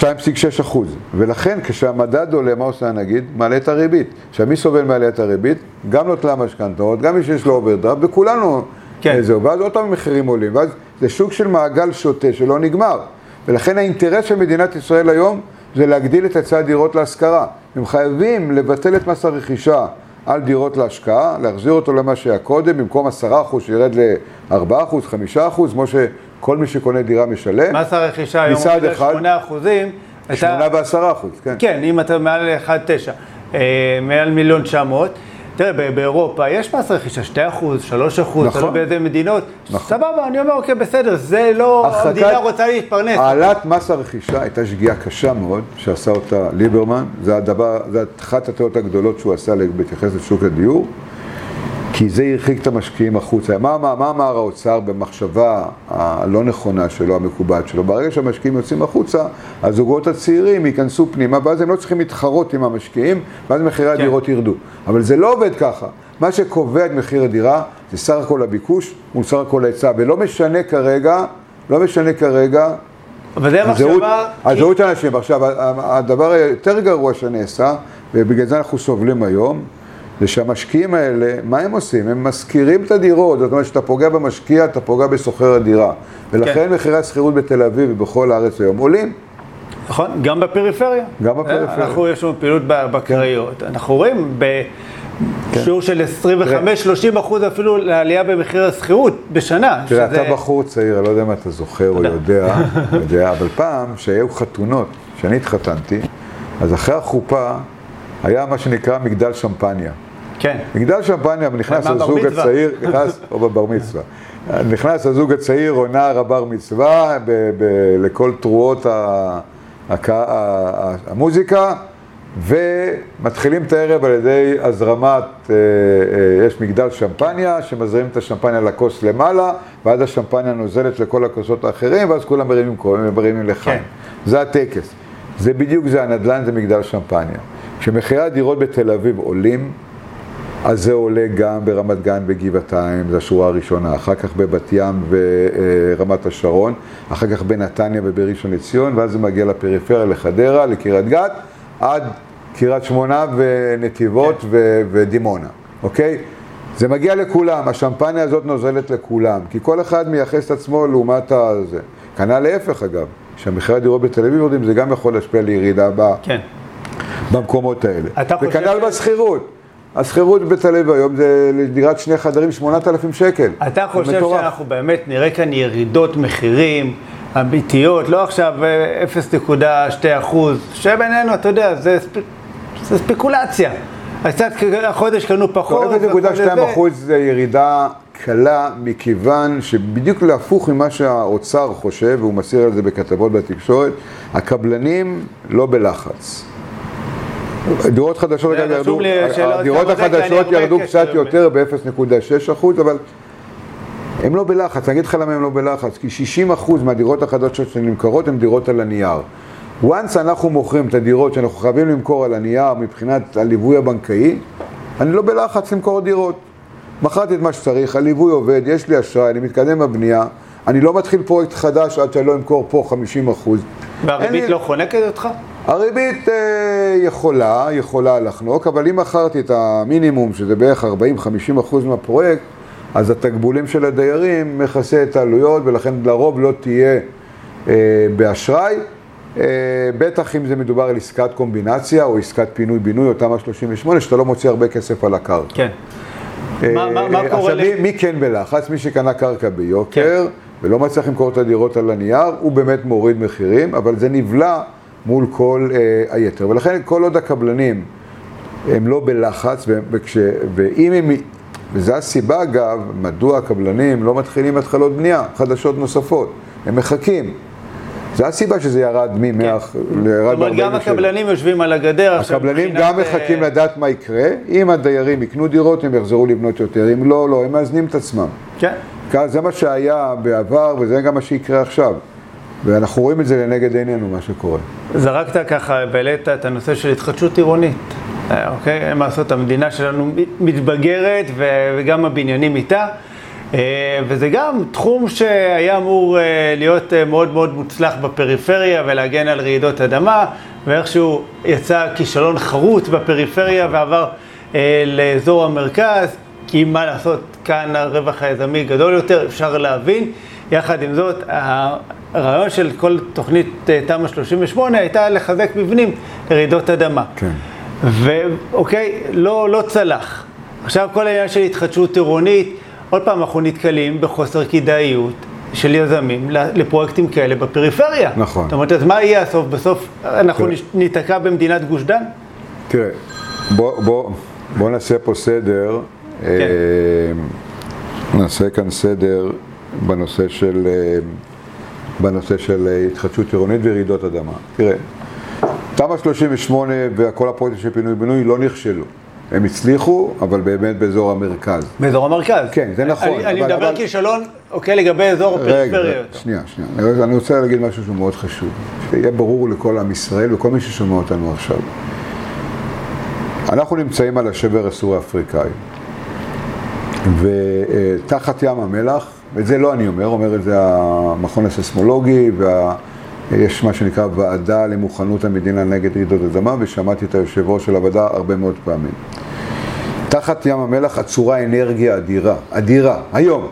2.6 ולכן כשהמדד עולה, מה עושה הנגיד? מעלה את הריבית. עכשיו מי סובל מעליית הריבית? גם נוטלי המשכנתאות, גם מי שיש לו אוברדרפט, וכולנו כן. אה, זהו. ואז עוד פעם המחירים עולים, ואז זה סוג של מעגל שוטה שלא נגמר. ולכן האינטרס של מדינת ישראל היום זה להגדיל את היצע הדירות להשכרה. הם חייבים לבטל את מס הרכישה על דירות להשקעה, להחזיר אותו למה שהיה קודם, במקום 10% שירד ל-4%, 5%, כמו שכל מי שקונה דירה משלם. מס הרכישה היום אחד, 8 אחוזים. שמונה ועשרה אחוז, כן. כן, אם אתה מעל 1.9, אה, מעל מיליון 900, תראה, באירופה יש מס רכישה 2%, 3%, נכון. תלוי באיזה מדינות. נכון. סבבה, אני אומר, אוקיי, בסדר, זה לא, הרחקת- המדינה רוצה להתפרנס. העלאת מס הרכישה הייתה שגיאה קשה מאוד, שעשה אותה ליברמן. זה הדבר, זה אחת הטעויות הגדולות שהוא עשה בהתייחס לשוק הדיור, כי זה הרחיק את המשקיעים החוצה. מה, מה, מה אמר האוצר במחשבה הלא נכונה שלו, המקובעת שלו? ברגע שהמשקיעים יוצאים החוצה, הזוגות הצעירים ייכנסו פנימה, ואז הם לא צריכים להתחרות עם המשקיעים, ואז מחירי כן. הדירות ירדו. אבל זה לא עובד ככה. מה שקובע את מחיר הדירה זה סך הכל הביקוש מול סך הכל ההיצע, ולא משנה כרגע, לא משנה כרגע אבל זה המחשבה... הזהות של האנשים. עכשיו, הדבר היותר גרוע שנעשה, ובגלל זה אנחנו סובלים היום, זה שהמשקיעים האלה, מה הם עושים? הם משכירים את הדירות, זאת אומרת שאתה פוגע במשקיע, אתה פוגע בסוחר הדירה. ולכן כן. מחירי השכירות בתל אביב ובכל הארץ היום עולים. נכון, גם בפריפריה. גם בפריפריה. כן. אנחנו, יש לנו פעילות ב- בקריות. אנחנו רואים בשיעור של 25-30 אחוז אפילו לעלייה במחיר השכירות בשנה. תראה, שזה- אתה בחור צעיר, אני לא יודע אם אתה זוכר או יודע, יודע, אבל פעם, שהיו חתונות, כשאני התחתנתי, אז אחרי החופה היה מה שנקרא מגדל שמפניה. כן. מגדל שמפניה, בר הזוג? הצעיר, נכנס, או בבר מצווה, נכנס הזוג הצעיר או נער הבר מצווה, ב, ב, לכל תרועות ה, הק, ה, המוזיקה, ומתחילים את הערב על ידי הזרמת, אה, אה, יש מגדל שמפניה, שמזרימים את השמפניה לכוס למעלה, ואז השמפניה נוזלת לכל הכוסות האחרים, ואז כולם מרימים, מרימים לחיים. כן. זה הטקס. זה בדיוק זה, הנדל"ן זה מגדל שמפניה. כשמחירי הדירות בתל אביב עולים, אז זה עולה גם ברמת גן בגבעתיים, זו השורה הראשונה, אחר כך בבת ים ורמת השרון, אחר כך בנתניה ובראשון לציון, ואז זה מגיע לפריפריה, לחדרה, לקריית גת, עד קריית שמונה ונתיבות כן. ו- ודימונה, אוקיי? זה מגיע לכולם, השמפניה הזאת נוזלת לכולם, כי כל אחד מייחס את עצמו לעומת הזה. כנ"ל להפך אגב, כשהמחירי הדירות בתל אביב יורדים, זה גם יכול להשפיע לירידה ב... כן. במקומות האלה. וכנ"ל בשכירות. השכירות בתל אביב היום זה לדירת שני חדרים 8,000 שקל. אתה חושב מטורף. שאנחנו באמת נראה כאן ירידות מחירים אמיתיות, לא עכשיו אה, 0.2 אחוז, שבינינו, אתה יודע, זה, ספ... זה ספקולציה. אז קצת החודש קנו פחות. לא, והכל 0.2 זה. אחוז זה ירידה קלה, מכיוון שבדיוק להפוך ממה שהאוצר חושב, והוא מצהיר על זה בכתבות בתקשורת, הקבלנים לא בלחץ. דירות חדשות ירדו, הדירות החדשות ירדו קצת יותר ב-0.6 אחוז, אבל הם לא בלחץ, אני אגיד לך למה הם לא בלחץ, כי 60 אחוז מהדירות החדשות שנמכרות הן דירות על הנייר. once אנחנו מוכרים את הדירות שאנחנו חייבים למכור על הנייר מבחינת הליווי הבנקאי, אני לא בלחץ למכור דירות. מכרתי את מה שצריך, הליווי עובד, יש לי אשראי, אני מתקדם בבנייה, אני לא מתחיל פרויקט חדש עד שאני לא אמכור פה 50 אחוז. והריבית לא חונקת אותך? הריבית אה, יכולה, יכולה לחנוק, אבל אם מכרתי את המינימום, שזה בערך 40-50 אחוז מהפרויקט, אז התקבולים של הדיירים מכסה את העלויות, ולכן לרוב לא תהיה אה, באשראי. אה, בטח אם זה מדובר על עסקת קומבינציה או עסקת פינוי-בינוי או תמ"א 38, שאתה לא מוציא הרבה כסף על הקרקע. כן. מה- מה- מה אה, קורה עכשיו, ל- מי, מי כן בלחץ? מי שקנה קרקע ביוקר כן. ולא מצליח למכור את הדירות על הנייר, הוא באמת מוריד מחירים, אבל זה נבלע מול כל אה, היתר. ולכן כל עוד הקבלנים הם לא בלחץ, וכש, ואם הם... וזו הסיבה אגב, מדוע הקבלנים לא מתחילים התחלות בנייה חדשות נוספות. הם מחכים. זו הסיבה שזה ירד מ-100, כן. ירד זאת אומרת, גם ב-47. הקבלנים יושבים על הגדר עכשיו. הקבלנים גם אה, מחכים לדעת מה יקרה. אם הדיירים יקנו דירות, הם יחזרו לבנות יותר. אם לא, לא, הם מאזנים את עצמם. כן. זה מה שהיה בעבר, וזה גם מה שיקרה עכשיו. ואנחנו רואים את זה לנגד עינינו, מה שקורה. זרקת ככה והעלית את הנושא של התחדשות עירונית. אה, אוקיי? אין מה לעשות, המדינה שלנו מתבגרת וגם הבניינים איתה. אה, וזה גם תחום שהיה אמור אה, להיות מאוד מאוד מוצלח בפריפריה ולהגן על רעידות אדמה, ואיכשהו יצא כישלון חרוץ בפריפריה ועבר לאזור המרכז, כי מה לעשות, כאן הרווח היזמי גדול יותר, אפשר להבין. יחד עם זאת, הרעיון של כל תוכנית אה, תמ"א 38 הייתה לחזק מבנים לרעידות אדמה. כן. ואוקיי, לא, לא צלח. עכשיו כל העניין של התחדשות עירונית, עוד פעם אנחנו נתקלים בחוסר כדאיות של יזמים לפרויקטים כאלה בפריפריה. נכון. זאת אומרת, אז מה יהיה הסוף? בסוף אנחנו תראה. ניתקע במדינת גוש דן? תראה, בוא, בוא, בואו נעשה פה סדר. כן. אה, נעשה כאן סדר בנושא של, אה, בנושא של אה, התחדשות עירונית ורעידות אדמה. תראה, תמ"א 38 וכל הפרויקטים של פינוי-בינוי לא נכשלו. הם הצליחו, אבל באמת באזור המרכז. באזור המרכז. כן, זה נכון, אני, אני אבל- מדבר אבל- כישלון, אוקיי, לגבי אזור הפריפריה. רגע, שנייה, שנייה. אני- אני רוצה להגיד משהו שהוא מאוד חשוב. שיהיה ברור לכל עם ישראל וכל מי ששומע אותנו עכשיו. אנחנו נמצאים על השבר הסורי-אפריקאי, ותחת ים המלח, ואת זה לא אני אומר, אומר את זה המכון הסיסמולוגי, ויש מה שנקרא ועדה למוכנות המדינה נגד רעידות אדמה, ושמעתי את היושב ראש של הוועדה הרבה מאוד פעמים. תחת ים המלח עצורה אנרגיה אדירה, אדירה, היום.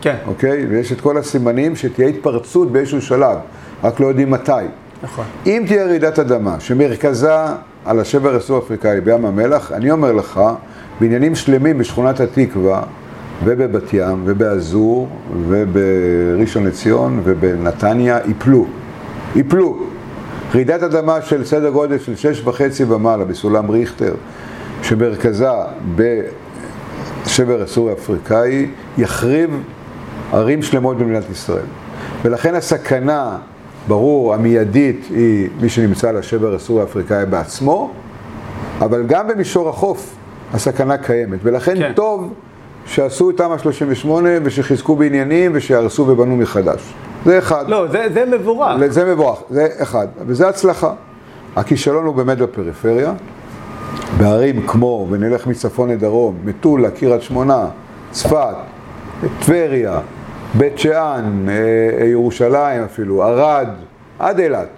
כן, אוקיי? ויש את כל הסימנים שתהיה התפרצות באיזשהו שלב, רק לא יודעים מתי. נכון. אם תהיה רעידת אדמה שמרכזה על השבר הסורי-אפריקאי בים המלח, אני אומר לך, בניינים שלמים בשכונת התקווה ובבת ים ובאזור ובראשון לציון ובנתניה ייפלו. ייפלו. רעידת אדמה של סדר גודל של שש וחצי ומעלה בסולם ריכטר, שמרכזה בשבר הסורי-אפריקאי, יחריב ערים שלמות במדינת ישראל. ולכן הסכנה, ברור, המיידית, היא מי שנמצא על השבר הסורי-אפריקאי בעצמו, אבל גם במישור החוף הסכנה קיימת. ולכן כן. טוב שעשו את תמ"א 38 ושחיזקו בעניינים ושהרסו ובנו מחדש. זה אחד. לא, זה, זה מבורך. זה מבורך, זה אחד, וזה הצלחה. הכישלון הוא באמת בפריפריה, בערים כמו, ונלך מצפון לדרום, מטולה, קריית שמונה, צפת, טבריה, בית שאן, אה, ירושלים אפילו, ערד, עד אילת.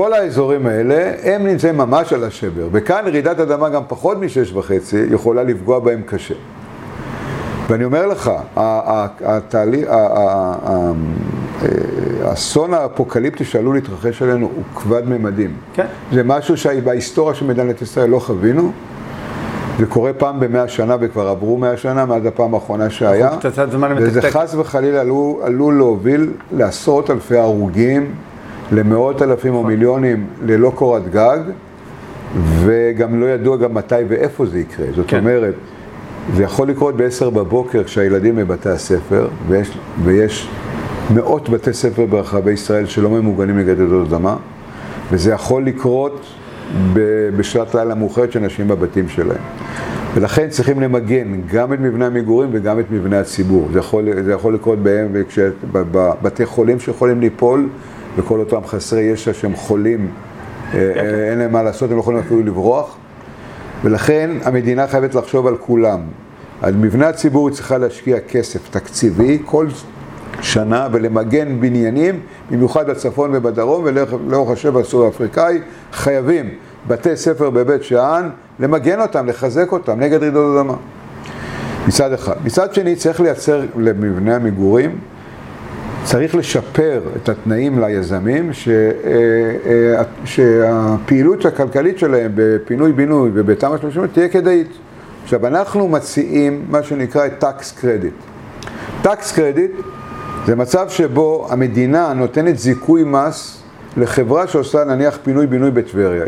כל האזורים האלה, הם נמצאים ממש על השבר, וכאן רעידת אדמה גם פחות משש וחצי יכולה לפגוע בהם קשה. ואני אומר לך, האסון האפוקליפטי שעלול להתרחש עלינו הוא כבד ממדים. כן. זה משהו שבהיסטוריה של מדינת ישראל לא חווינו. זה קורה פעם במאה שנה וכבר עברו מאה שנה מאז הפעם האחרונה שהיה. זמן וזה. חס וחלילה עלול להוביל לעשרות אלפי הרוגים, למאות אלפים או מיליונים ללא קורת גג, וגם לא ידוע גם מתי ואיפה זה יקרה. זאת כן. אומרת, זה יכול לקרות ב-10 בבוקר כשהילדים בבתי הספר, ויש, ויש מאות בתי ספר ברחבי ישראל שלא ממוגנים נגד רעידות אדמה, וזה יכול לקרות בשעת לילה מאוחרת שאנשים בבתים שלהם. ולכן צריכים למגן גם את מבני המגורים וגם את מבני הציבור. זה יכול, זה יכול לקרות בהם, בבתי חולים שיכולים ליפול, וכל אותם חסרי ישע שהם חולים, אה, אה, אין להם מה לעשות, הם לא יכולים אפילו לברוח. ולכן המדינה חייבת לחשוב על כולם. על מבנה הציבור היא צריכה להשקיע כסף תקציבי כל שנה ולמגן בניינים, במיוחד בצפון ובדרום ולאורך השבר הסורי-אפריקאי, חייבים בתי ספר בבית שאן, למגן אותם, לחזק אותם נגד רעידות אדמה. מצד אחד. מצד שני, צריך לייצר למבנה המגורים, צריך לשפר את התנאים ליזמים, ש, אה, אה, שהפעילות הכלכלית שלהם בפינוי-בינוי ובתמ"א 30 תהיה כדאית. עכשיו, אנחנו מציעים מה שנקרא tax credit. tax credit זה מצב שבו המדינה נותנת זיכוי מס לחברה שעושה נניח פינוי-בינוי בטבריה.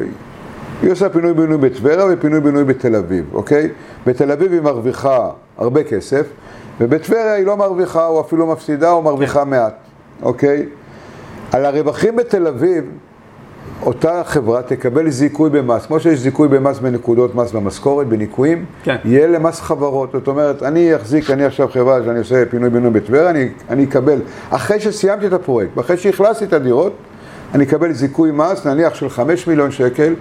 היא עושה פינוי-בינוי בטבריה ופינוי-בינוי בתל אביב, אוקיי? בתל אביב היא מרוויחה הרבה כסף, ובטבריה היא לא מרוויחה או אפילו מפסידה או מרוויחה מעט, אוקיי? על הרווחים בתל אביב, אותה חברה תקבל זיכוי במס, כמו שיש זיכוי במס בנקודות מס במשכורת, בניכויים, כן. יהיה למס חברות. זאת אומרת, אני אחזיק, אני עכשיו חברה שאני עושה פינוי-בינוי בטבריה, אני, אני אקבל, אחרי שסיימתי את הפרויקט, ואחרי שאכלסתי את הדירות, אני אקבל זיכוי מס, נניח של 5 מיליון שקל,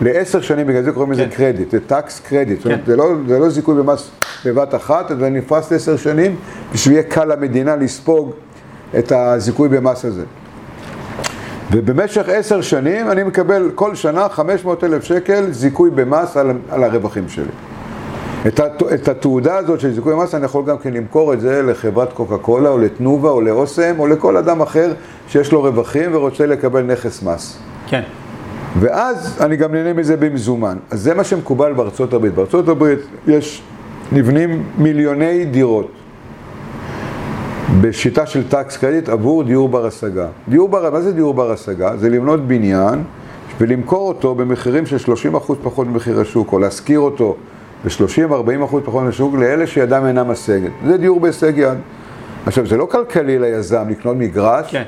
לעשר שנים, בגלל זה קוראים לזה כן. קרדיט, זה טקס קרדיט, זאת אומרת, כן. זה לא, זה לא זיכוי במס בבת אחת, זה נפרס לעשר שנים, בשביל שיהיה קל למדינה לספוג את הזיכוי במס הזה. ובמשך עשר שנים אני מקבל כל שנה 500 אלף שקל זיכוי במס על, על הרווחים שלי. את, הת, את התעודה הזאת של זיכוי במס אני יכול גם כן למכור את זה לחברת קוקה קולה או לתנובה או לאוסם או לכל אדם אחר שיש לו רווחים ורוצה לקבל נכס מס. כן. ואז אני גם נהנה מזה במזומן. אז זה מה שמקובל בארצות הברית. בארצות הברית יש, נבנים מיליוני דירות בשיטה של טקס קרדיט עבור דיור בר השגה. דיור בר, מה זה דיור בר השגה? זה לבנות בניין ולמכור אותו במחירים של 30% פחות ממחיר השוק, או להשכיר אותו ב-30-40% פחות מהשוק לאלה שידם אינה משגת. זה דיור בהישג יד. עכשיו, זה לא כלכלי ליזם לקנות מגרש, כן.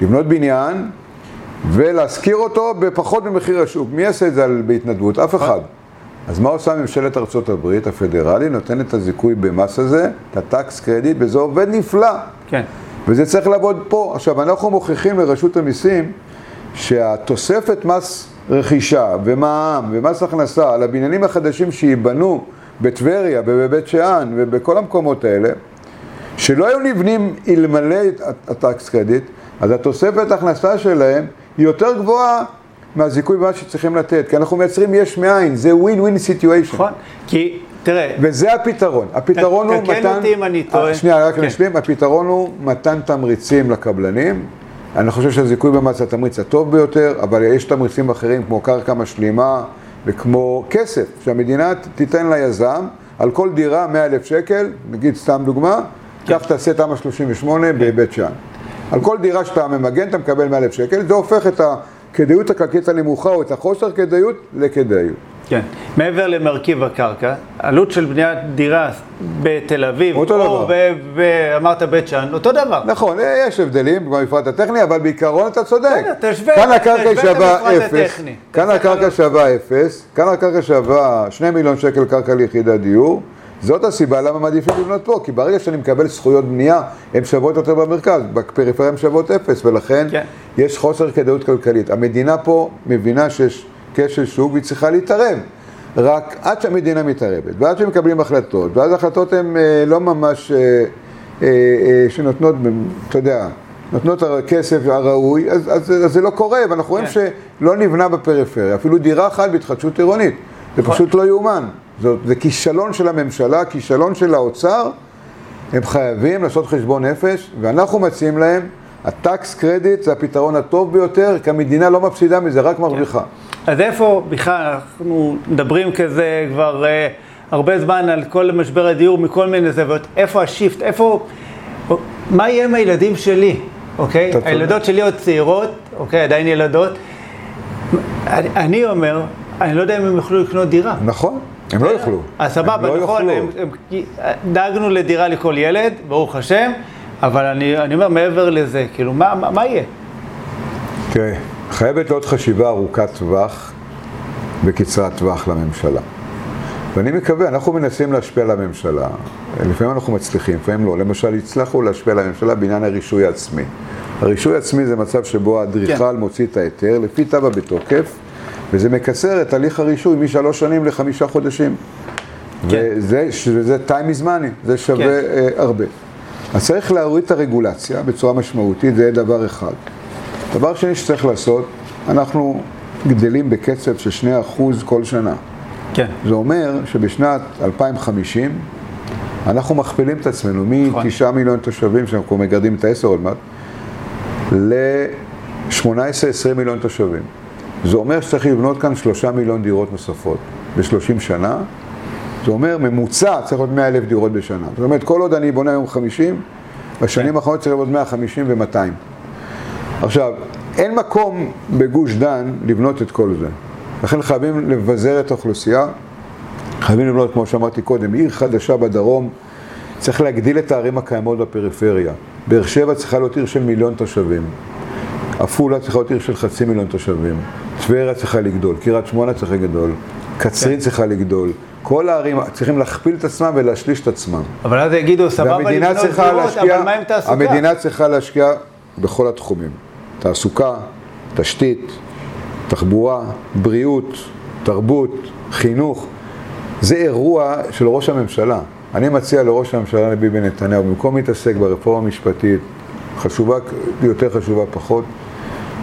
לבנות בניין ולהשכיר אותו בפחות ממחיר השוק. מי יעשה את זה בהתנדבות? אף אחד. אז מה עושה ממשלת ארצות הברית הפדרלי? נותנת את הזיכוי במס הזה, את הטקס קרדיט, וזה עובד נפלא. כן. וזה צריך לעבוד פה. עכשיו, אנחנו מוכיחים לרשות המיסים שהתוספת מס רכישה ומע"מ ומס הכנסה על הבניינים החדשים שייבנו בטבריה ובבית שאן ובכל המקומות האלה, שלא היו נבנים אלמלא ה tax credit, אז התוספת הכנסה שלהם היא יותר גבוהה מהזיכוי במס שצריכים לתת, כי אנחנו מייצרים יש מאין, זה win win situation. נכון? כי, תראה, וזה הפתרון. הפתרון הוא מתן... אותי אם אני טועה. אה, שנייה, רק כן. נשלים. הפתרון הוא מתן תמריצים לקבלנים. אני חושב שהזיכוי במס זה התמריץ הטוב ביותר, אבל יש תמריצים אחרים כמו קרקע משלימה וכמו כסף, שהמדינה ת- תיתן ליזם על כל דירה 100 אלף שקל, נגיד סתם דוגמה, כן. קח תעשה תמ"א 38 בבית שאן. על כל דירה שאתה ממגן אתה מקבל 100 אלף שקל, זה הופך את הכדאיות הכלכלית הנמוכה או את החוסר כדאיות לכדאיות. כן. מעבר למרכיב הקרקע, עלות של בניית דירה בתל אביב, אותו או דבר. ב- ב- אמרת בית שאן, אותו דבר. נכון, יש הבדלים במפרט הטכני, אבל בעיקרון אתה צודק. בסדר, תשווה- כאן הקרקע שווה אפס. כאן הקרקע. שווה אפס, כאן הקרקע שווה שני מיליון שקל קרקע ליחידת דיור. זאת הסיבה למה מעדיפים לבנות פה, כי ברגע שאני מקבל זכויות בנייה, הן שוות יותר במרכז, בפריפריה הן שוות אפס, ולכן כן. יש חוסר כדאיות כלכלית. המדינה פה מבינה שיש כשל שוק והיא צריכה להתערב. רק עד שהמדינה מתערבת, ועד שמקבלים החלטות, ואז ההחלטות הן אה, לא ממש אה, אה, אה, שנותנות, אתה יודע, נותנות הכסף הראוי, אז, אז, אז זה לא קורה, ואנחנו רואים כן. שלא נבנה בפריפריה, אפילו דירה אחת בהתחדשות עירונית. זה נכון. פשוט לא יאומן. זאת- זה כישלון של הממשלה, כישלון של האוצר. הם חייבים לעשות חשבון נפש, ואנחנו מציעים להם, הטקס קרדיט זה הפתרון הטוב ביותר, כי המדינה לא מפסידה מזה, רק מרוויחה. אז איפה בכלל, אנחנו מדברים כזה כבר אה, הרבה זמן על כל משבר הדיור מכל מיני זוויות, איפה השיפט, איפה, מה יהיה עם הילדים שלי, אוקיי? הילדות שלי עוד צעירות, אוקיי, עדיין ילדות. אני, אני אומר, אני לא יודע אם הם יוכלו לקנות דירה. נכון, הם לא יוכלו. אז סבבה, לא נכון. הם, הם, דאגנו לדירה לכל ילד, ברוך השם, אבל אני, אני אומר מעבר לזה, כאילו, מה, מה, מה יהיה? תראה, חייבת להיות חשיבה ארוכת טווח וקצרת טווח לממשלה. ואני מקווה, אנחנו מנסים להשפיע על הממשלה. לפעמים אנחנו מצליחים, לפעמים לא. למשל, הצלחנו להשפיע על הממשלה בעניין הרישוי העצמי. הרישוי העצמי זה מצב שבו האדריכל כן. מוציא את ההיתר לפי תב"ע בתוקף, וזה מקצר את הליך הרישוי משלוש שנים לחמישה חודשים. כן. וזה, time is money, זה שווה כן. אה, הרבה. אז צריך להוריד את הרגולציה בצורה משמעותית, זה דבר אחד. דבר שני שצריך לעשות, אנחנו גדלים בקצב של 2% כל שנה. כן, זה אומר שבשנת 2050 אנחנו מכפילים את עצמנו נכון. מ-9 מיליון תושבים, שאנחנו מגרדים את ה-10 עוד מעט, ל-18-20 מיליון תושבים. זה אומר שצריך לבנות כאן 3 מיליון דירות נוספות ב-30 שנה. זה אומר ממוצע צריך להיות 100 אלף דירות בשנה. זאת אומרת, כל עוד אני בונה היום 50, בשנים האחרונות צריך להיות 150 ו-200. עכשיו, אין מקום בגוש דן לבנות את כל זה. לכן חייבים לבזר את האוכלוסייה, חייבים לבנות, כמו שאמרתי קודם, עיר חדשה בדרום, צריך להגדיל את הערים הקיימות בפריפריה. באר שבע צריכה להיות עיר של מיליון תושבים. עפולה צריכה להיות עיר של חצי מיליון תושבים. טבריה צריכה לגדול, קריית שמונה צריכה לגדול, קצרין צריכה לגדול. כל הערים צריכים להכפיל את עצמם ולהשליש את עצמם. אבל אז יגידו, סבבה לבנות דירות, אבל מה עם תעסוקה? המדינה צריכה להשקיע בכל התחומים. תעסוקה, תשתית, תחבורה, בריאות, תרבות, חינוך. זה אירוע של ראש הממשלה. אני מציע לראש הממשלה לביבי נתניהו, במקום להתעסק ברפורמה המשפטית, חשובה יותר, חשובה פחות,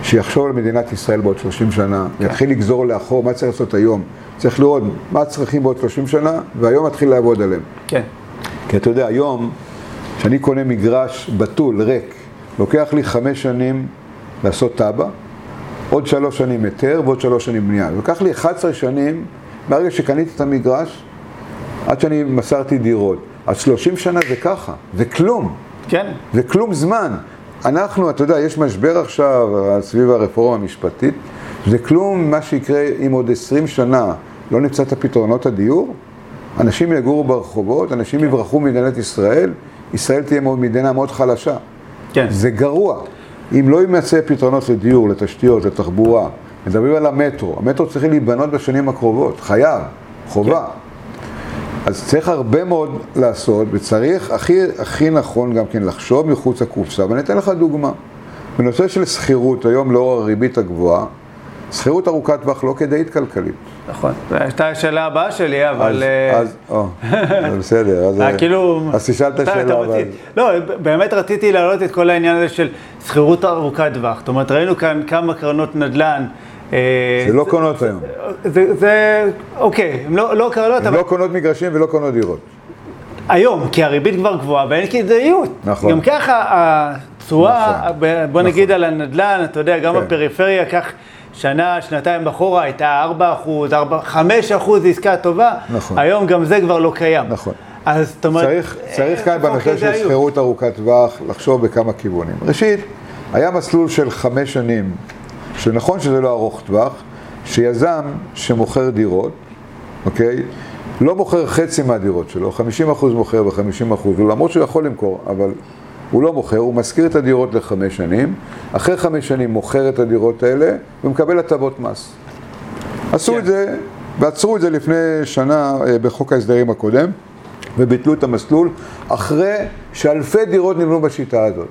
שיחשוב על מדינת ישראל בעוד 30 שנה, יתחיל לגזור לאחור מה צריך לעשות היום. צריך לראות מה הצרכים בעוד 30 שנה, והיום מתחיל לעבוד עליהם. כן, כי אתה יודע, היום, כשאני קונה מגרש בתול, ריק, לוקח לי חמש שנים לעשות תב"ע, עוד שלוש שנים היתר ועוד שלוש שנים בנייה. לוקח לי 11 שנים מהרגע שקניתי את המגרש עד שאני מסרתי דירות. אז 30 שנה זה ככה, זה כלום, כן, זה כלום זמן. אנחנו, אתה יודע, יש משבר עכשיו סביב הרפורמה המשפטית, זה כלום מה שיקרה אם עוד 20 שנה לא נמצא את הפתרונות הדיור, אנשים יגורו ברחובות, אנשים כן. יברחו ממדינת ישראל, ישראל תהיה מדינה מאוד חלשה. כן. זה גרוע. אם לא יימצא פתרונות לדיור, לתשתיות, לתחבורה, מדברים על המטרו, המטרו צריך להיבנות בשנים הקרובות, חייב, חובה. כן. אז צריך הרבה מאוד לעשות, וצריך, הכי, הכי נכון גם כן לחשוב מחוץ לקופסה, ואני אתן לך דוגמה. בנושא של שכירות, היום לאור הריבית הגבוהה, שכירות ארוכת טווח לא כדאית כלכלית. נכון, זו הייתה השאלה הבאה שלי, אבל... אז, אה, אז, או, בסדר, אז, אה, כאילו... אז תשאל את השאלה, אבל... לא, באמת רציתי להעלות את כל העניין הזה של שכירות ארוכת טווח. זאת אומרת, ראינו כאן כמה קרנות נדל"ן. אה, זה לא קונות היום. זה, זה אוקיי, הן לא, לא קרנות, אבל... הן לא קונות מגרשים ולא קונות דירות. היום, כי הריבית כבר גבוהה ואין כדאיות. נכון. גם ככה התשואה, נכון. בוא נגיד נכון. על הנדל"ן, אתה יודע, גם כן. בפריפריה, כך שנה, שנתיים אחורה הייתה 4 אחוז, 5 אחוז עסקה טובה, נכון. היום גם זה כבר לא קיים. נכון. אז זאת אומרת... צריך, צריך כאן בנושא של שכירות ארוכת טווח לחשוב בכמה כיוונים. ראשית, היה מסלול של חמש שנים, שנכון שזה לא ארוך טווח, שיזם שמוכר דירות, אוקיי? לא מוכר חצי מהדירות שלו, 50% מוכר ו-50%, למרות שהוא יכול למכור, אבל הוא לא מוכר, הוא משכיר את הדירות לחמש שנים, אחרי חמש שנים מוכר את הדירות האלה ומקבל הטבות מס. עשו כן. את זה, ועצרו את זה לפני שנה אה, בחוק ההסדרים הקודם, וביטלו את המסלול, אחרי שאלפי דירות נבנו בשיטה הזאת.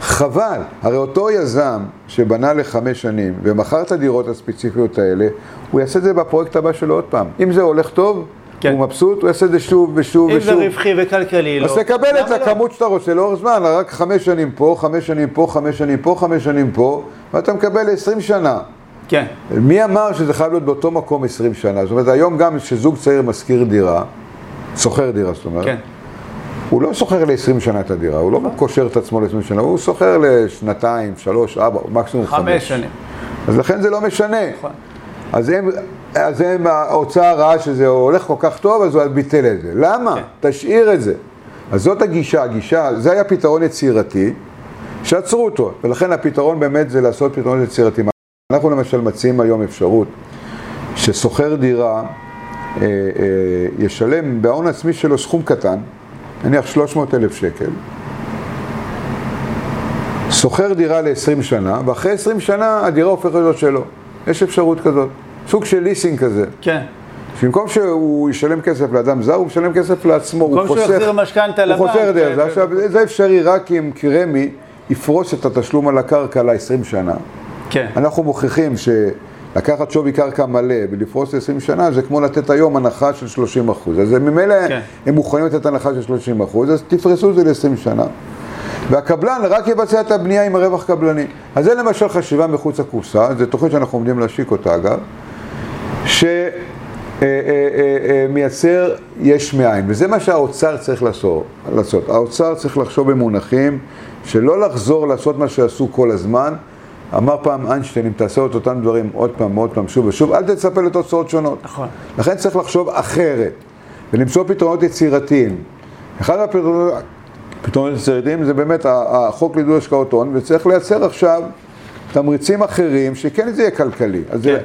חבל, הרי אותו יזם שבנה לחמש שנים ומכר את הדירות הספציפיות האלה, הוא יעשה את זה בפרויקט הבא שלו עוד פעם. אם זה הולך טוב, כן. הוא מבסוט, הוא יעשה את זה שוב ושוב אם ושוב. אם זה רווחי וכלכלי, לא. אז תקבל את הכמות לא? שאתה רוצה לאורך זמן, רק חמש שנים פה, חמש שנים פה, חמש שנים פה, חמש שנים פה, ואתה מקבל עשרים שנה. כן. מי אמר שזה חייב להיות באותו מקום עשרים שנה? זאת אומרת, היום גם כשזוג צעיר משכיר דירה, שוכר דירה, זאת אומרת, כן. הוא לא שוכר ל-20 שנה את הדירה, הוא לא קושר את עצמו ל-20 שנה, הוא שוכר לשנתיים, שלוש, ארבע, מקסימום חמש. חמש שנים. אז לכן זה לא משנה. נכון. אז הם, אז הם, האוצר ראה שזה הולך כל כך טוב, אז הוא ביטל את זה. למה? כן. תשאיר את זה. אז זאת הגישה, הגישה, זה היה פתרון יצירתי, שעצרו אותו, ולכן הפתרון באמת זה לעשות פתרון יצירתי. אנחנו למשל מציעים היום אפשרות ששוכר דירה אה, אה, ישלם בהון עצמי שלו סכום קטן, נניח 300 אלף שקל, שוכר דירה ל-20 שנה, ואחרי 20 שנה הדירה הופכת להיות שלו. יש אפשרות כזאת. סוג של ליסינג כזה. כן. במקום שהוא ישלם כסף לאדם זר, הוא משלם כסף לעצמו, הוא חוסך... במקום שהוא יחזיר משכנתה לבנק. הוא חוסך דרך זה. עכשיו, זה אפשרי רק אם רמ"י יפרוס את התשלום על הקרקע ל-20 שנה. כן. אנחנו מוכיחים שלקחת שווי קרקע מלא ולפרוס ל-20 שנה, זה כמו לתת היום הנחה של 30 אחוז. אז ממילא כן. הם מוכנים לתת הנחה של 30 אחוז, אז תפרסו את זה ל-20 שנה. והקבלן רק יבצע את הבנייה עם הרווח קבלני. אז זה למשל חשיבה מחוץ לקופסה, זו תוכנית שאנחנו עומדים להשיק אותה אגב, שמייצר אה, אה, אה, יש מאין, וזה מה שהאוצר צריך לעשות. האוצר צריך לחשוב במונחים שלא לחזור לעשות מה שעשו כל הזמן. אמר פעם איינשטיין, אם תעשה את אותם דברים עוד פעם, עוד פעם, שוב ושוב, אל תצפה לתוצאות שונות. נכון. לכן צריך לחשוב אחרת, ולמצוא פתרונות יצירתיים. אחד הפתרונות... פתרונות יצירתיים זה באמת החוק לעידוד השקעות הון, וצריך לייצר עכשיו תמריצים אחרים שכן זה יהיה כלכלי. אז כן.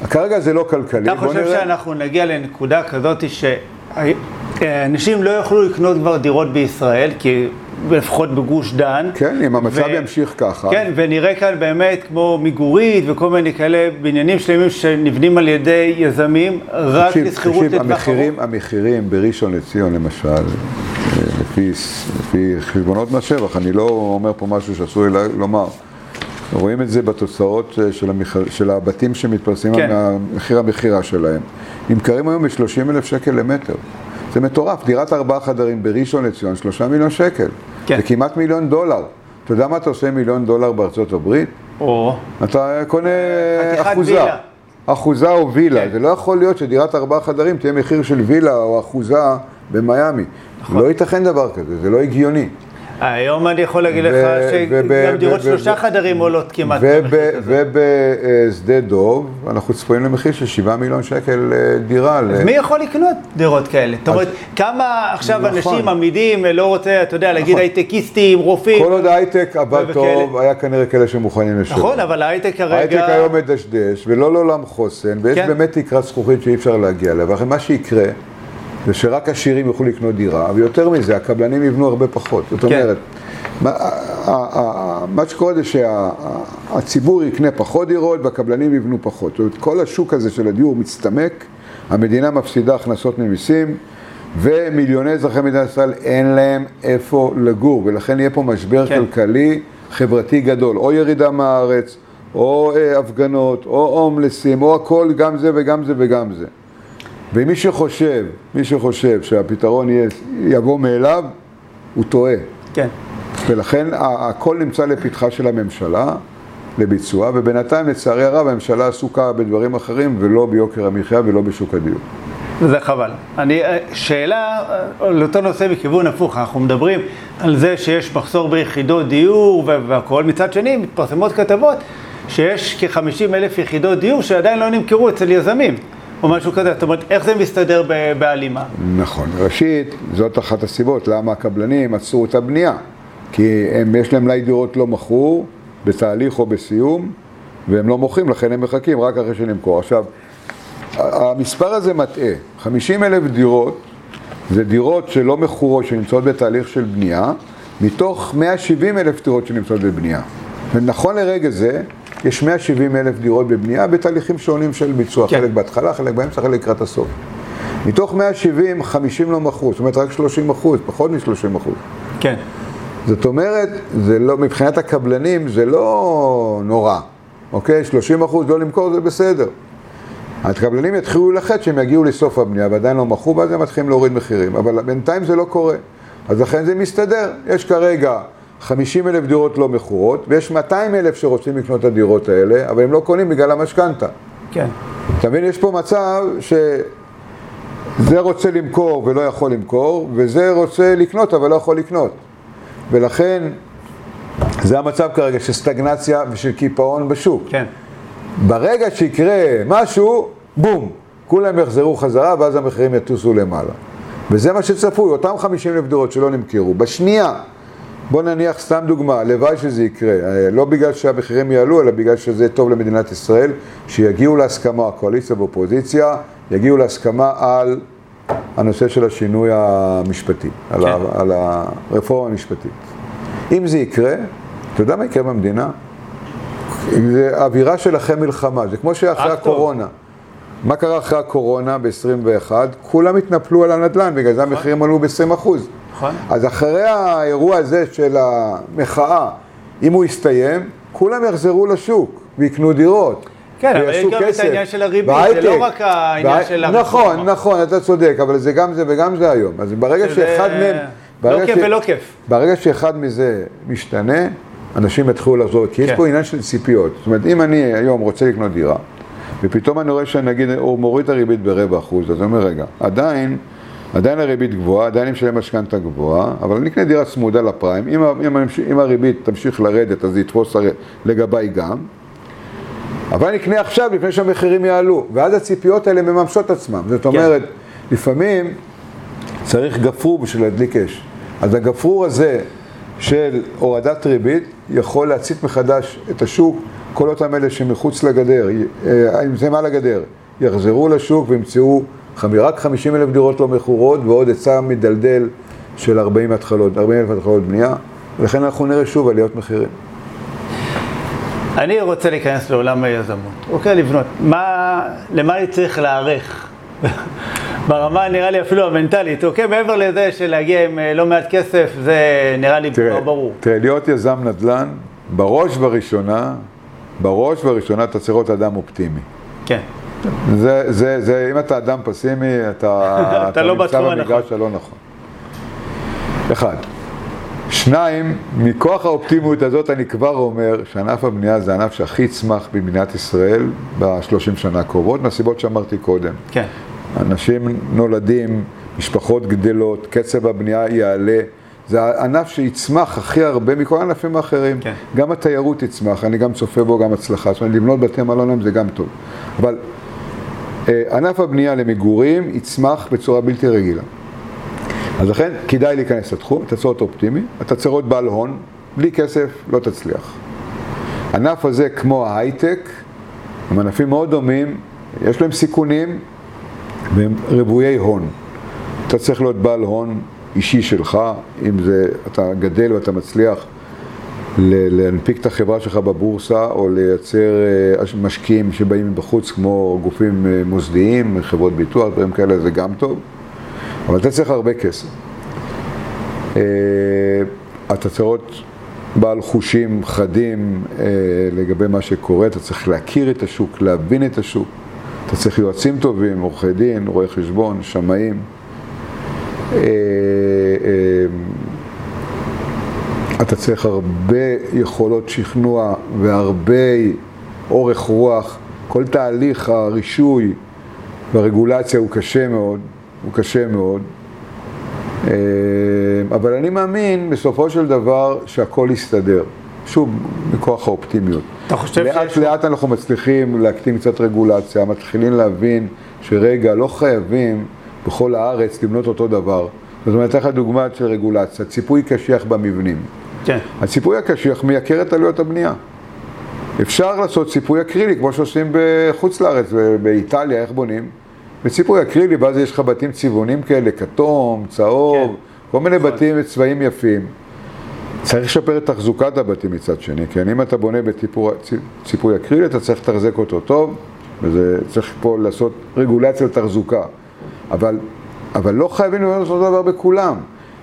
זה, כרגע זה לא כלכלי. אתה חושב נראה... שאנחנו נגיע לנקודה כזאת שאנשים לא יוכלו לקנות כבר דירות בישראל, כי לפחות בגוש דן. כן, אם המצב ו... ימשיך ככה. כן, ונראה כאן באמת כמו מיגורית וכל מיני כאלה בניינים שלמים שנבנים על ידי יזמים, רק לשכירות לטווח ארוך. המחירים בראשון לציון למשל, לפי, לפי חשבונות מהשבח, אני לא אומר פה משהו שאסור לי לומר. רואים את זה בתוצאות אה, של, המח... של הבתים שמתפרסמים כן. מהמחיר המכירה שלהם. נמכרים היום ב-30 אלף שקל למטר. זה מטורף, דירת ארבעה חדרים בראשון לציון, שלושה מיליון שקל. כן. זה כמעט מיליון דולר. אתה יודע מה אתה עושה מיליון דולר בארצות הברית? או. אתה קונה אחוזה. וילה. אחוזה או וילה. כן. זה לא יכול להיות שדירת ארבעה חדרים תהיה מחיר של וילה או אחוזה במיאמי. נכון. לא ייתכן דבר כזה, זה לא הגיוני. היום אני יכול להגיד לך שגם דירות שלושה חדרים עולות כמעט ובשדה דוב אנחנו צפויים למחיר של 7 מיליון שקל אה, דירה. אז מי יכול לקנות דירות כאלה? זאת אומרת, כמה עכשיו נכון. אנשים עמידים, לא רוצה, אתה יודע, להגיד נכון. הייטקיסטים, רופאים. כל עוד ההייטק עבד טוב, היה כנראה כאלה שמוכנים לשלם. נכון, אבל ההייטק כרגע... ההייטק היום מדשדש, ולא לעולם חוסן, ויש כן. באמת תקרת זכוכית שאי אפשר להגיע אליה, מה שיקרה... זה שרק עשירים יוכלו לקנות דירה, ויותר מזה, הקבלנים יבנו הרבה פחות. זאת כן. אומרת, מה, מה שקורה זה שהציבור יקנה פחות דירות והקבלנים יבנו פחות. זאת אומרת, כל השוק הזה של הדיור מצטמק, המדינה מפסידה הכנסות ממיסים, ומיליוני אזרחי מדינת ישראל אין להם איפה לגור, ולכן יהיה פה משבר כן. כלכלי חברתי גדול, או ירידה מהארץ, או אה, הפגנות, או הומלסים, או הכל, גם זה וגם זה וגם זה. ומי שחושב, מי שחושב שהפתרון יהיה, יבוא מאליו, הוא טועה. כן. ולכן הכל נמצא לפתחה של הממשלה לביצוע, ובינתיים לצערי הרב הממשלה עסוקה בדברים אחרים ולא ביוקר המחיה ולא בשוק הדיור. זה חבל. אני, אה, שאלה אה, על אותו נושא בכיוון הפוך, אנחנו מדברים על זה שיש מחסור ביחידות דיור והכול, מצד שני מתפרסמות כתבות שיש כ-50 אלף יחידות דיור שעדיין לא נמכרו אצל יזמים. או משהו כזה, זאת אומרת, איך זה מסתדר בהלימה? נכון, ראשית, זאת אחת הסיבות למה הקבלנים עצרו את הבנייה. כי הם, יש להם מלאי דירות לא מכור, בתהליך או בסיום, והם לא מוכרים, לכן הם מחכים רק אחרי שנמכור. עכשיו, המספר הזה מטעה. 50 אלף דירות זה דירות שלא מכורות, שנמצאות בתהליך של בנייה, מתוך 170 אלף דירות שנמצאות בבנייה. ונכון לרגע זה, יש 170 אלף דירות בבנייה בתהליכים שונים של ביצוע, כן. חלק בהתחלה, חלק באמצע, חלק לקראת הסוף. מתוך 170, 50 לא מכרו, זאת אומרת רק 30 אחוז, פחות מ-30 אחוז. כן. זאת אומרת, זה לא, מבחינת הקבלנים זה לא נורא, אוקיי? 30 אחוז לא למכור זה בסדר. הקבלנים יתחילו ללחץ שהם יגיעו לסוף הבנייה ועדיין לא מכרו, ואז הם מתחילים להוריד מחירים, אבל בינתיים זה לא קורה. אז לכן זה מסתדר. יש כרגע 50 אלף דירות לא מכורות, ויש 200 אלף שרוצים לקנות את הדירות האלה, אבל הם לא קונים בגלל המשכנתה. כן. אתה מבין, יש פה מצב שזה רוצה למכור ולא יכול למכור, וזה רוצה לקנות אבל לא יכול לקנות. ולכן, זה המצב כרגע של סטגנציה ושל קיפאון בשוק. כן. ברגע שיקרה משהו, בום, כולם יחזרו חזרה ואז המחירים יטוסו למעלה. וזה מה שצפוי, אותם 50 אלף דירות שלא נמכרו. בשנייה, בוא נניח סתם דוגמה, הלוואי שזה יקרה, אה, לא בגלל שהמחירים יעלו, אלא בגלל שזה טוב למדינת ישראל, שיגיעו להסכמה, הקואליציה ואופוזיציה, יגיעו להסכמה על הנושא של השינוי המשפטי, כן. על, ה, על הרפורמה המשפטית. אם זה יקרה, אתה יודע מה יקרה במדינה? זה אווירה של אחרי מלחמה, זה כמו שאחרי הקורונה. מה קרה אחרי הקורונה ב-21? כולם התנפלו על הנדל"ן, בגלל זה נכון. המחירים עלו ב-20 אחוז. נכון. אז אחרי האירוע הזה של המחאה, אם הוא יסתיים, כולם יחזרו לשוק ויקנו דירות. כן, אבל יש גם כסף. את העניין של הריבית, זה לא רק העניין בהי... של הרפורמה. נכון, נכון, אתה צודק, אבל זה גם זה וגם זה היום. אז ברגע שאחד מהם... לא כיף ש... ולא כיף. ברגע שאחד מזה משתנה, אנשים יתחילו לחזור, כי כן. יש פה עניין של ציפיות. זאת אומרת, אם אני היום רוצה לקנות דירה, ופתאום אני רואה שנגיד, הוא מוריד את הריבית ברבע אחוז, אז אני אומר, רגע, עדיין... עדיין הריבית גבוהה, עדיין אני משלם משכנתה גבוהה, אבל אני אקנה דירה צמודה לפריים, אם, אם, אם הריבית תמשיך לרדת אז זה יתפוס לגביי גם, אבל אני אקנה עכשיו לפני שהמחירים יעלו, ואז הציפיות האלה מממשות עצמם. זאת כן. אומרת, כן. לפעמים צריך גפרור בשביל להדליק אש. אז הגפרור הזה של הורדת ריבית יכול להצית מחדש את השוק, כל אותם אלה שמחוץ לגדר, אה, אם זה מעל הגדר, יחזרו לשוק וימצאו רק 50 אלף דירות לא מכורות ועוד היצע מדלדל של 40 התחלות, 40 אלף התחלות בנייה, ולכן אנחנו נראה שוב עליות מחירים. אני רוצה להיכנס לעולם היזמות, אוקיי, לבנות. מה, למה אני צריך להיערך? ברמה נראה לי אפילו המנטלית, אוקיי? מעבר לזה שלהגיע עם אה, לא מעט כסף, זה נראה לי תראה, ברור. תראה, להיות יזם נדל"ן, בראש ובראשונה, בראש ובראשונה אתה צריך להיות אדם אופטימי. כן. זה, זה, זה, אם אתה אדם פסימי, אתה, אתה, אתה לא נמצא במגרש הלא נכון. אחד. שניים, מכוח האופטימיות הזאת אני כבר אומר שענף הבנייה זה הענף שהכי יצמח במדינת ישראל בשלושים שנה הקרובות, מהסיבות שאמרתי קודם. כן. אנשים נולדים, משפחות גדלות, קצב הבנייה יעלה, זה הענף שיצמח הכי הרבה מכל הענפים האחרים. כן. גם התיירות תצמח, אני גם צופה בו גם הצלחה. זאת אומרת, לבנות בתי מלון היום זה גם טוב. אבל ענף הבנייה למגורים יצמח בצורה בלתי רגילה. אז לכן כדאי להיכנס לתחום, אתה צריך להיות אופטימי, אתה צריך להיות בעל הון, בלי כסף לא תצליח. ענף הזה כמו ההייטק, הם ענפים מאוד דומים, יש להם סיכונים והם רוויי הון. אתה צריך להיות בעל הון אישי שלך, אם זה, אתה גדל ואתה מצליח להנפיק את החברה שלך בבורסה או לייצר אה, משקיעים שבאים מבחוץ כמו גופים אה, מוסדיים, חברות ביטוח, דברים כאלה, זה גם טוב, אבל אתה צריך הרבה כסף. אה, אתה צריך בעל חושים חדים לגבי מה שקורה, אתה צריך להכיר את השוק, להבין את השוק, אתה צריך יועצים טובים, עורכי דין, רואי חשבון, שמאים. אתה צריך הרבה יכולות שכנוע והרבה אורך רוח. כל תהליך הרישוי והרגולציה הוא קשה מאוד, הוא קשה מאוד. אה, אבל אני מאמין בסופו של דבר שהכל יסתדר. שוב, מכוח האופטימיות. אתה חושב לאט שיש... לאט אנחנו מצליחים להקטין קצת רגולציה, מתחילים להבין שרגע, לא חייבים בכל הארץ לבנות אותו דבר. זאת אומרת, אתן לך דוגמא של רגולציה, ציפוי קשיח במבנים. כן, הציפוי הקשיח מייקר את עלויות הבנייה. אפשר לעשות ציפוי אקרילי, כמו שעושים בחוץ לארץ, באיטליה, איך בונים? בציפוי אקרילי, ואז יש לך בתים צבעונים כאלה, כתום, צהוב, כן. כל מיני נכון. בתים בצבעים יפים. צריך לשפר את תחזוקת הבתים מצד שני, כן? אם אתה בונה בציפוי ציפוי אקרילי, אתה צריך לתחזק אותו טוב, וזה צריך פה לעשות רגולציה לתחזוקה. אבל, אבל לא חייבים לעשות אותו דבר בכולם.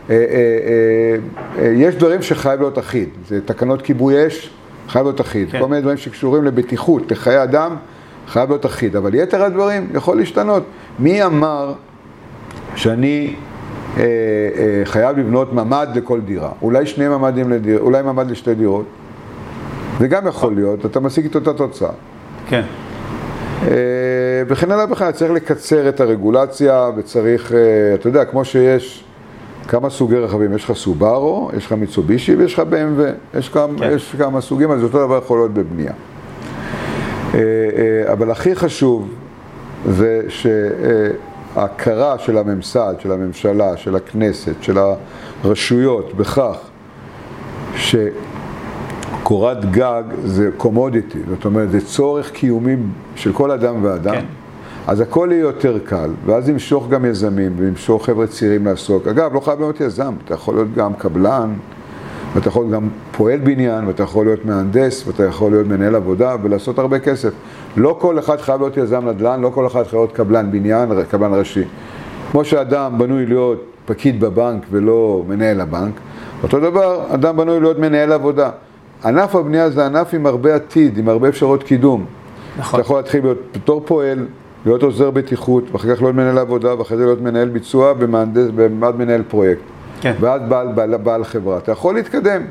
אה, אה, אה, יש דברים שחייב להיות אחיד, זה תקנות כיבוי אש, חייב להיות אחיד. כן. כל מיני דברים שקשורים לבטיחות, לחיי אדם, חייב להיות אחיד. אבל יתר הדברים יכול להשתנות. מי אמר שאני אה, אה, חייב לבנות ממ"ד לכל דירה? אולי שני ממ"דים לדירה, אולי ממ"ד לשתי דירות? זה גם יכול להיות, אתה משיג את אותה תוצאה. כן. וכן הלאה וכן צריך לקצר את הרגולציה וצריך, אתה יודע, כמו שיש כמה סוגי רכבים, יש לך סובארו, יש לך מיצובישי ויש לך BMW, יש כמה, כן. יש כמה סוגים, אז אותו דבר יכול להיות בבנייה. אה, אה, אבל הכי חשוב זה שההכרה של הממסד, של הממשלה, של הכנסת, של הרשויות, בכך שקורת גג זה קומודיטי, זאת אומרת, זה צורך קיומי של כל אדם ואדם. כן. אז הכל יהיה יותר קל, ואז ימשוך גם יזמים וימשוך חבר'ה צעירים לעסוק. אגב, לא חייב להיות יזם, אתה יכול להיות גם קבלן, ואתה יכול להיות גם פועל בניין, ואתה יכול להיות מהנדס, ואתה יכול להיות מנהל עבודה ולעשות הרבה כסף. לא כל אחד חייב להיות יזם נדל"ן, לא כל אחד חייב להיות קבלן בניין, קבלן ראשי. כמו שאדם בנוי להיות פקיד בבנק ולא מנהל הבנק, אותו דבר, אדם בנוי להיות מנהל עבודה. ענף הבנייה זה ענף עם הרבה עתיד, עם הרבה אפשרויות קידום. נכון. אתה יכול להתחיל להיות בתור פועל, להיות עוזר בטיחות, ואחר כך להיות מנהל עבודה, ואחרי זה להיות מנהל ביצוע במעמד מנהל פרויקט. כן. ואז בעל, בעל, בעל חברה. אתה יכול להתקדם.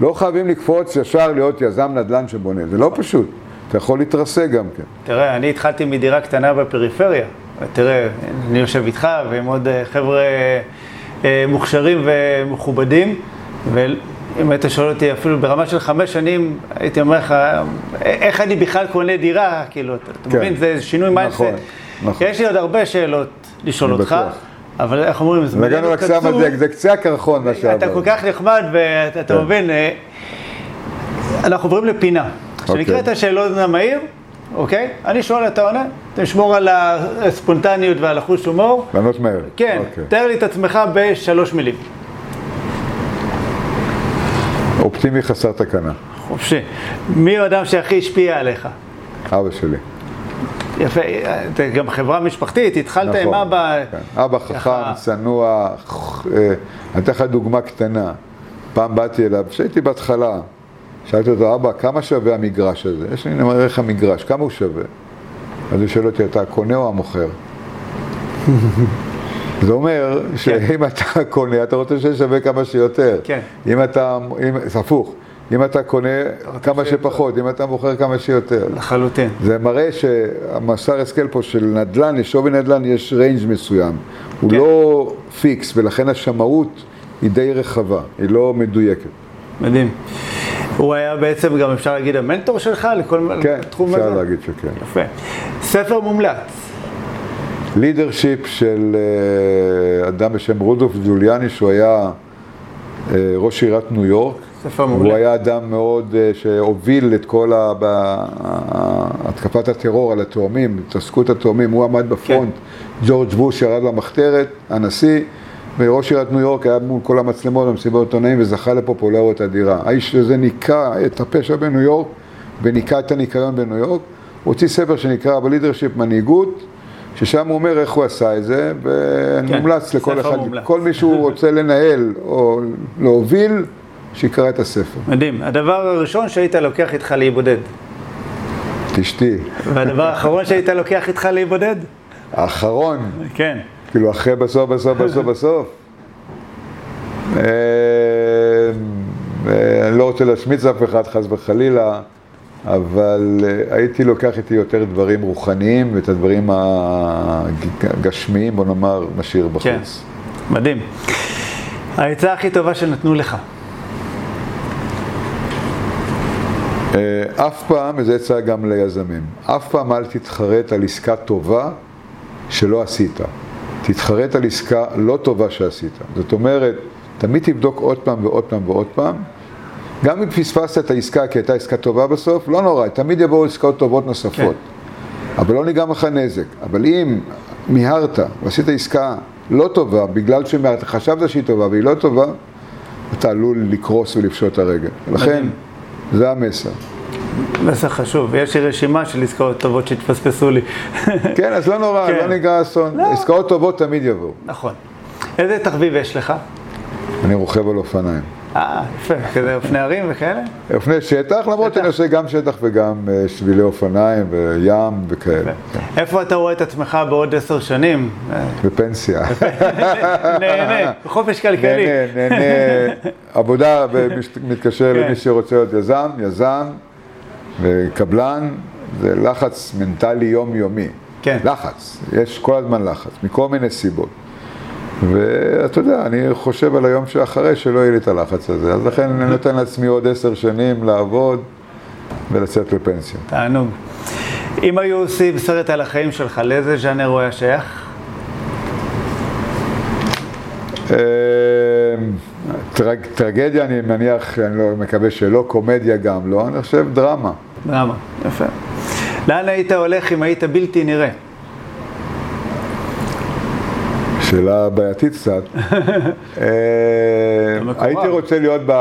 לא חייבים לקפוץ ישר להיות יזם נדל"ן שבונה, זה לא פשוט. אתה יכול להתרסק גם כן. תראה, אני התחלתי מדירה קטנה בפריפריה. תראה, אני יושב איתך ועם עוד אה, חבר'ה אה, מוכשרים ומכובדים, ואם היית שואל אותי אפילו ברמה של חמש שנים, הייתי אומר לך, איך אני בכלל קונה דירה? כאילו, אתה כן. מבין? זה שינוי mindset. נכון, נכון. יש לי עוד הרבה שאלות לשאול אותך, בטוח. אבל איך אומרים, זמננו קצוב. המדק, זה קצה הקרחון מה שעבר. אתה כל כך נחמד ואתה כן. מבין, אה, אנחנו עוברים לפינה. שנקראת אוקיי. השאלון המהיר, אוקיי? אני שואל, אתה עונה, תשמור על הספונטניות ועל החוש הומור. לענות מהר. כן, אוקיי. תאר לי את עצמך בשלוש מילים. אופטימי חסר תקנה. חופשי. מי האדם שהכי השפיע עליך? אבא שלי. יפה, אתה גם חברה משפחתית, התחלת עם אבא. כן. אבא חכם, צנוע, אה, אני אתן לך דוגמה קטנה. פעם באתי אליו, כשהייתי בהתחלה, שאלתי אותו, אבא, כמה שווה המגרש הזה? יש לי, אני מראה לך מגרש, כמה הוא שווה? אז הוא שואל אותי, אתה הקונה או המוכר? זה אומר שאם אתה קונה, אתה רוצה שישווה כמה שיותר. כן. אם אתה, אם, זה הפוך, אם אתה קונה, כמה שפחות, אם אתה מוכר, כמה שיותר. לחלוטין. זה מראה שהמוסר השכל פה של נדל"ן, לשווי נדל"ן יש range מסוים. הוא כן. לא fix, ולכן השמאות היא די רחבה, היא לא מדויקת. מדהים. הוא היה בעצם גם, אפשר להגיד, המנטור שלך לכל כן, תחום הזה? אפשר להגיד שכן. יפה. ספר מומלץ. Leadership של אה, אדם בשם רודולף ג'וליאני, שהוא היה אה, ראש עיריית ניו יורק. ספר מעולה. הוא היה אדם מאוד אה, שהוביל את כל ה- התקפת הטרור על התאומים, התעסקות התאומים, הוא עמד בפרונט, ג'ורג' בוש ירד למחתרת, הנשיא, וראש עיריית ניו יורק היה מול כל המצלמות במסיבות עיתונאים וזכה לפופולריות אדירה. האיש הזה ניקה את הפשע בניו יורק וניקה את הניקיון בניו יורק. הוא הוציא ספר שנקרא בלידרשיפ מנהיגות, ששם הוא אומר איך הוא עשה את זה, ומומלץ לכל ספר אחד, מומלץ. כל מי שהוא רוצה לנהל או להוביל, שיקרא את הספר. מדהים. הדבר הראשון שהיית לוקח איתך להיבודד. את אשתי. והדבר האחרון שהיית לוקח איתך להיבודד? האחרון, כן. כאילו אחרי בסוף, בסוף, בסוף, בסוף. אה, אה, אני לא רוצה להשמיץ אף אחד, חס וחלילה, אבל אה, הייתי לוקח איתי יותר דברים רוחניים ואת הדברים הגשמיים, בוא נאמר, משאיר בחוץ. כן. מדהים. העצה הכי טובה שנתנו לך. אה, אף פעם, וזה עצה גם ליזמים, אף פעם אל תתחרט על עסקה טובה שלא עשית. תתחרט על עסקה לא טובה שעשית. זאת אומרת, תמיד תבדוק עוד פעם ועוד פעם ועוד פעם. גם אם פספסת את העסקה כי הייתה עסקה טובה בסוף, לא נורא, תמיד יבואו עסקאות טובות נוספות. כן. אבל לא נגרם לך נזק. אבל אם מיהרת ועשית עסקה לא טובה, בגלל שחשבת שהיא טובה והיא לא טובה, אתה עלול לקרוס ולפשוט הרגל. לכן. זה המסר. מסר חשוב. יש לי רשימה של עסקאות טובות שהתפספסו לי. כן, אז לא נורא, כן. לא נגרע אסון. לא. עסקאות טובות תמיד יבואו. נכון. איזה תחביב יש לך? אני רוכב על אופניים. אה, יפה. כזה אופני הרים וכאלה? אופני שטח, למרות. שאני עושה גם שטח וגם אה, שבילי אופניים וים וכאלה. איפה אתה רואה את עצמך בעוד עשר שנים? בפנסיה. נהנה, בחופש כלכלי. נהנה, נהנה. עבודה, ומתקשר כן. למי שרוצה להיות יזם, יזם וקבלן, זה לחץ מנטלי יומיומי. כן. לחץ, יש כל הזמן לחץ, מכל מיני סיבות. ואתה יודע, אני חושב על היום שאחרי שלא יהיה לי את הלחץ הזה, אז לכן אני נותן לעצמי עוד עשר שנים לעבוד ולצאת לפנסיה. תענוג. אם היו עושים סרט על החיים שלך, לאיזה ז'אנר הוא היה שייך? טרג, טרגדיה, אני מניח, אני לא מקווה שלא, קומדיה גם לא, אני חושב דרמה. דרמה, יפה. לאן היית הולך אם היית בלתי נראה? שאלה בעייתית קצת. אה. הייתי רוצה להיות ב...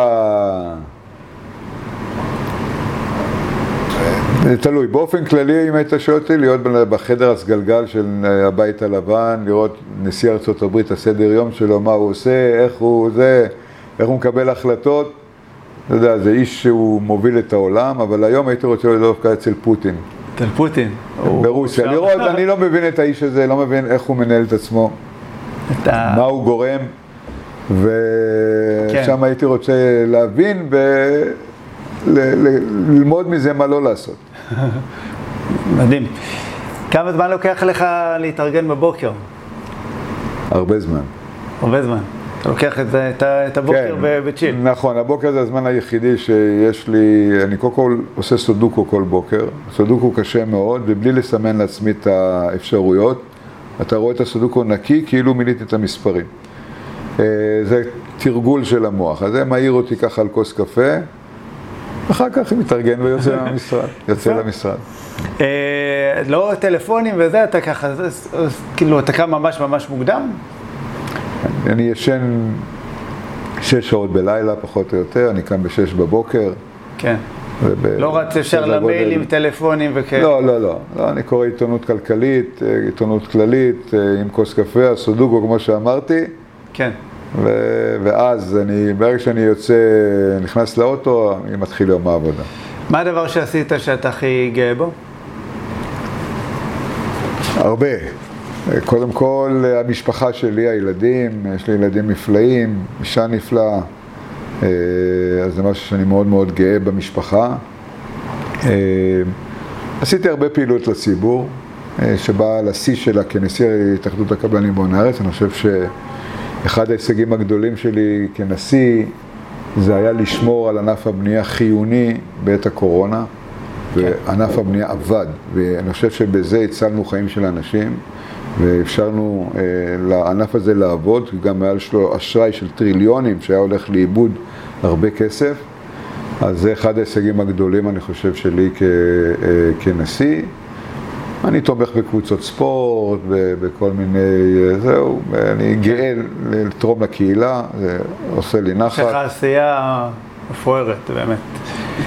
זה תלוי. באופן כללי, אם היית שואל אותי, להיות בחדר הסגלגל של אה, הבית הלבן, לראות נשיא ארצות הברית, הסדר יום שלו, מה הוא עושה, איך הוא זה, איך הוא מקבל החלטות. אתה יודע, זה איש שהוא מוביל את העולם, אבל היום הייתי רוצה להיות דווקא אצל פוטין, אצל פוטין. ברוסיה. לראות, אני לא מבין את האיש הזה, לא מבין איך הוא מנהל את עצמו. את ה- מה הוא גורם, ושם כן. הייתי רוצה להבין וללמוד מזה מה לא לעשות. מדהים. כמה זמן לוקח לך להתארגן בבוקר? הרבה זמן. הרבה זמן. אתה לוקח את, את את הבוקר ב- בצ'יל. נכון, הבוקר זה הזמן היחידי שיש לי, אני קודם כל עושה סודוקו כל בוקר, סודוקו קשה מאוד, ובלי לסמן לעצמי את האפשרויות, אתה רואה את הסודוקו נקי כאילו מילאתי את המספרים. אה, זה תרגול של המוח, אז זה מעיר אותי ככה על כוס קפה, אחר כך מתארגן ויוצא למשרד, יוצא למשרד. אה, לא טלפונים וזה, אתה ככה, אז כאילו, אתה קם ממש ממש מוקדם? אני ישן שש שעות בלילה, פחות או יותר, אני קם בשש בבוקר. כן. לא רץ ישר למיילים, טלפונים וכאלה. לא, לא, לא, לא, אני קורא עיתונות כלכלית, אה, עיתונות כללית, אה, עם כוס קפה, הסודוקו, כמו שאמרתי, כן. ו- ואז אני, ברגע שאני יוצא, נכנס לאוטו, אני מתחיל יום העבודה. מה הדבר שעשית שאתה הכי גאה בו? הרבה. אה, קודם כל, המשפחה שלי, הילדים, יש לי ילדים נפלאים, אישה נפלאה, אה, אז זה משהו שאני מאוד מאוד גאה במשפחה. אה, עשיתי הרבה פעילות לציבור, אה, שבאה לשיא שלה כנשיא התאחדות הקבלנים בהון הארץ, אני חושב אחד ההישגים הגדולים שלי כנשיא זה היה לשמור על ענף הבנייה חיוני בעת הקורונה, וענף הבנייה עבד, ואני חושב שבזה הצלנו חיים של אנשים, ואפשרנו אה, לענף הזה לעבוד, גם היה לו אשראי של טריליונים שהיה הולך לאיבוד הרבה כסף, אז זה אחד ההישגים הגדולים, אני חושב, שלי כ, אה, כנשיא. אני תומך בקבוצות ספורט, בכל מיני, אה, זהו, אני גאה לתרום לקהילה, זה עושה לי נחת. יש לך עשייה מפוארת, באמת.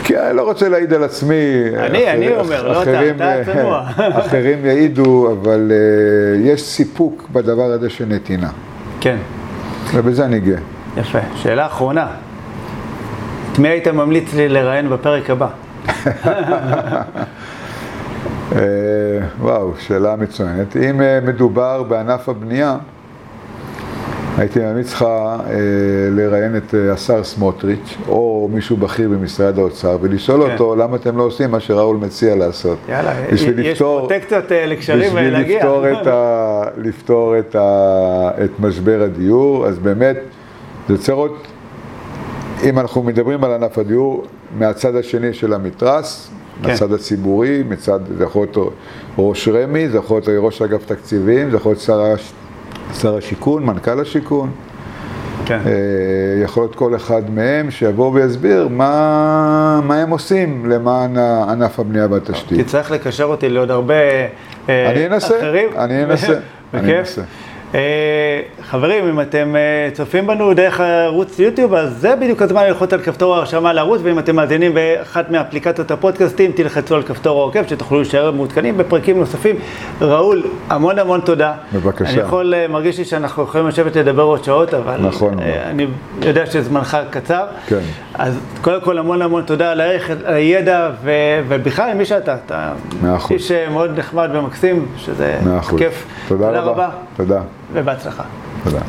כן, אני לא רוצה להעיד על עצמי. אני, אחר, אני אומר, לא אתה, אתה צנוע. אחרים יעידו, אבל uh, יש סיפוק בדבר הזה של נתינה. כן. ובזה אני גאה. יפה. שאלה אחרונה. את מי היית ממליץ לי לראיין בפרק הבא? אה, וואו, שאלה מצוינת. אם אה, מדובר בענף הבנייה, הייתי ממליץ לך אה, לראיין את השר סמוטריץ', או מישהו בכיר במשרד האוצר, ולשאול כן. אותו למה אתם לא עושים מה שראול מציע לעשות. יאללה, יש לפתור, פרוטקציות לקשרים. בשביל לפתור, את, ה, לפתור את, ה, את משבר הדיור, אז באמת, זה צריך להיות, אם אנחנו מדברים על ענף הדיור, מהצד השני של המתרס, כן. מהצד הציבורי, מצד, זה יכול להיות ראש רמ"י, זה יכול להיות ראש אגף תקציבים, זה יכול להיות שר, שר השיכון, מנכ"ל השיכון. כן. אה, יכול להיות כל אחד מהם שיבוא ויסביר מה, מה הם עושים למען ענף הבנייה והתשתית. תצטרך לקשר אותי לעוד הרבה אה, אני אנסה, אחרים. אני אנסה, אני אנסה. אה, חברים, אם אתם אה, צופים בנו דרך ערוץ יוטיוב, אז זה בדיוק הזמן ללחוץ על כפתור ההרשמה לערוץ, ואם אתם מאזינים באחת מאפליקציות הפודקאסטים, תלחצו על כפתור העוקב, שתוכלו להישאר מעודכנים בפרקים נוספים. ראול, המון המון תודה. בבקשה. אני יכול, אה, מרגיש לי שאנחנו יכולים לשבת לדבר עוד שעות, אבל נכון, אני יודע שזמנך קצר. כן. אז קודם כל המון המון תודה על הערך, על הידע, ו, ובכלל מי שאתה, אתה איש מאוד נחמד ומקסים, שזה כיף. תודה, תודה רבה. תודה. ובהצלחה. תודה.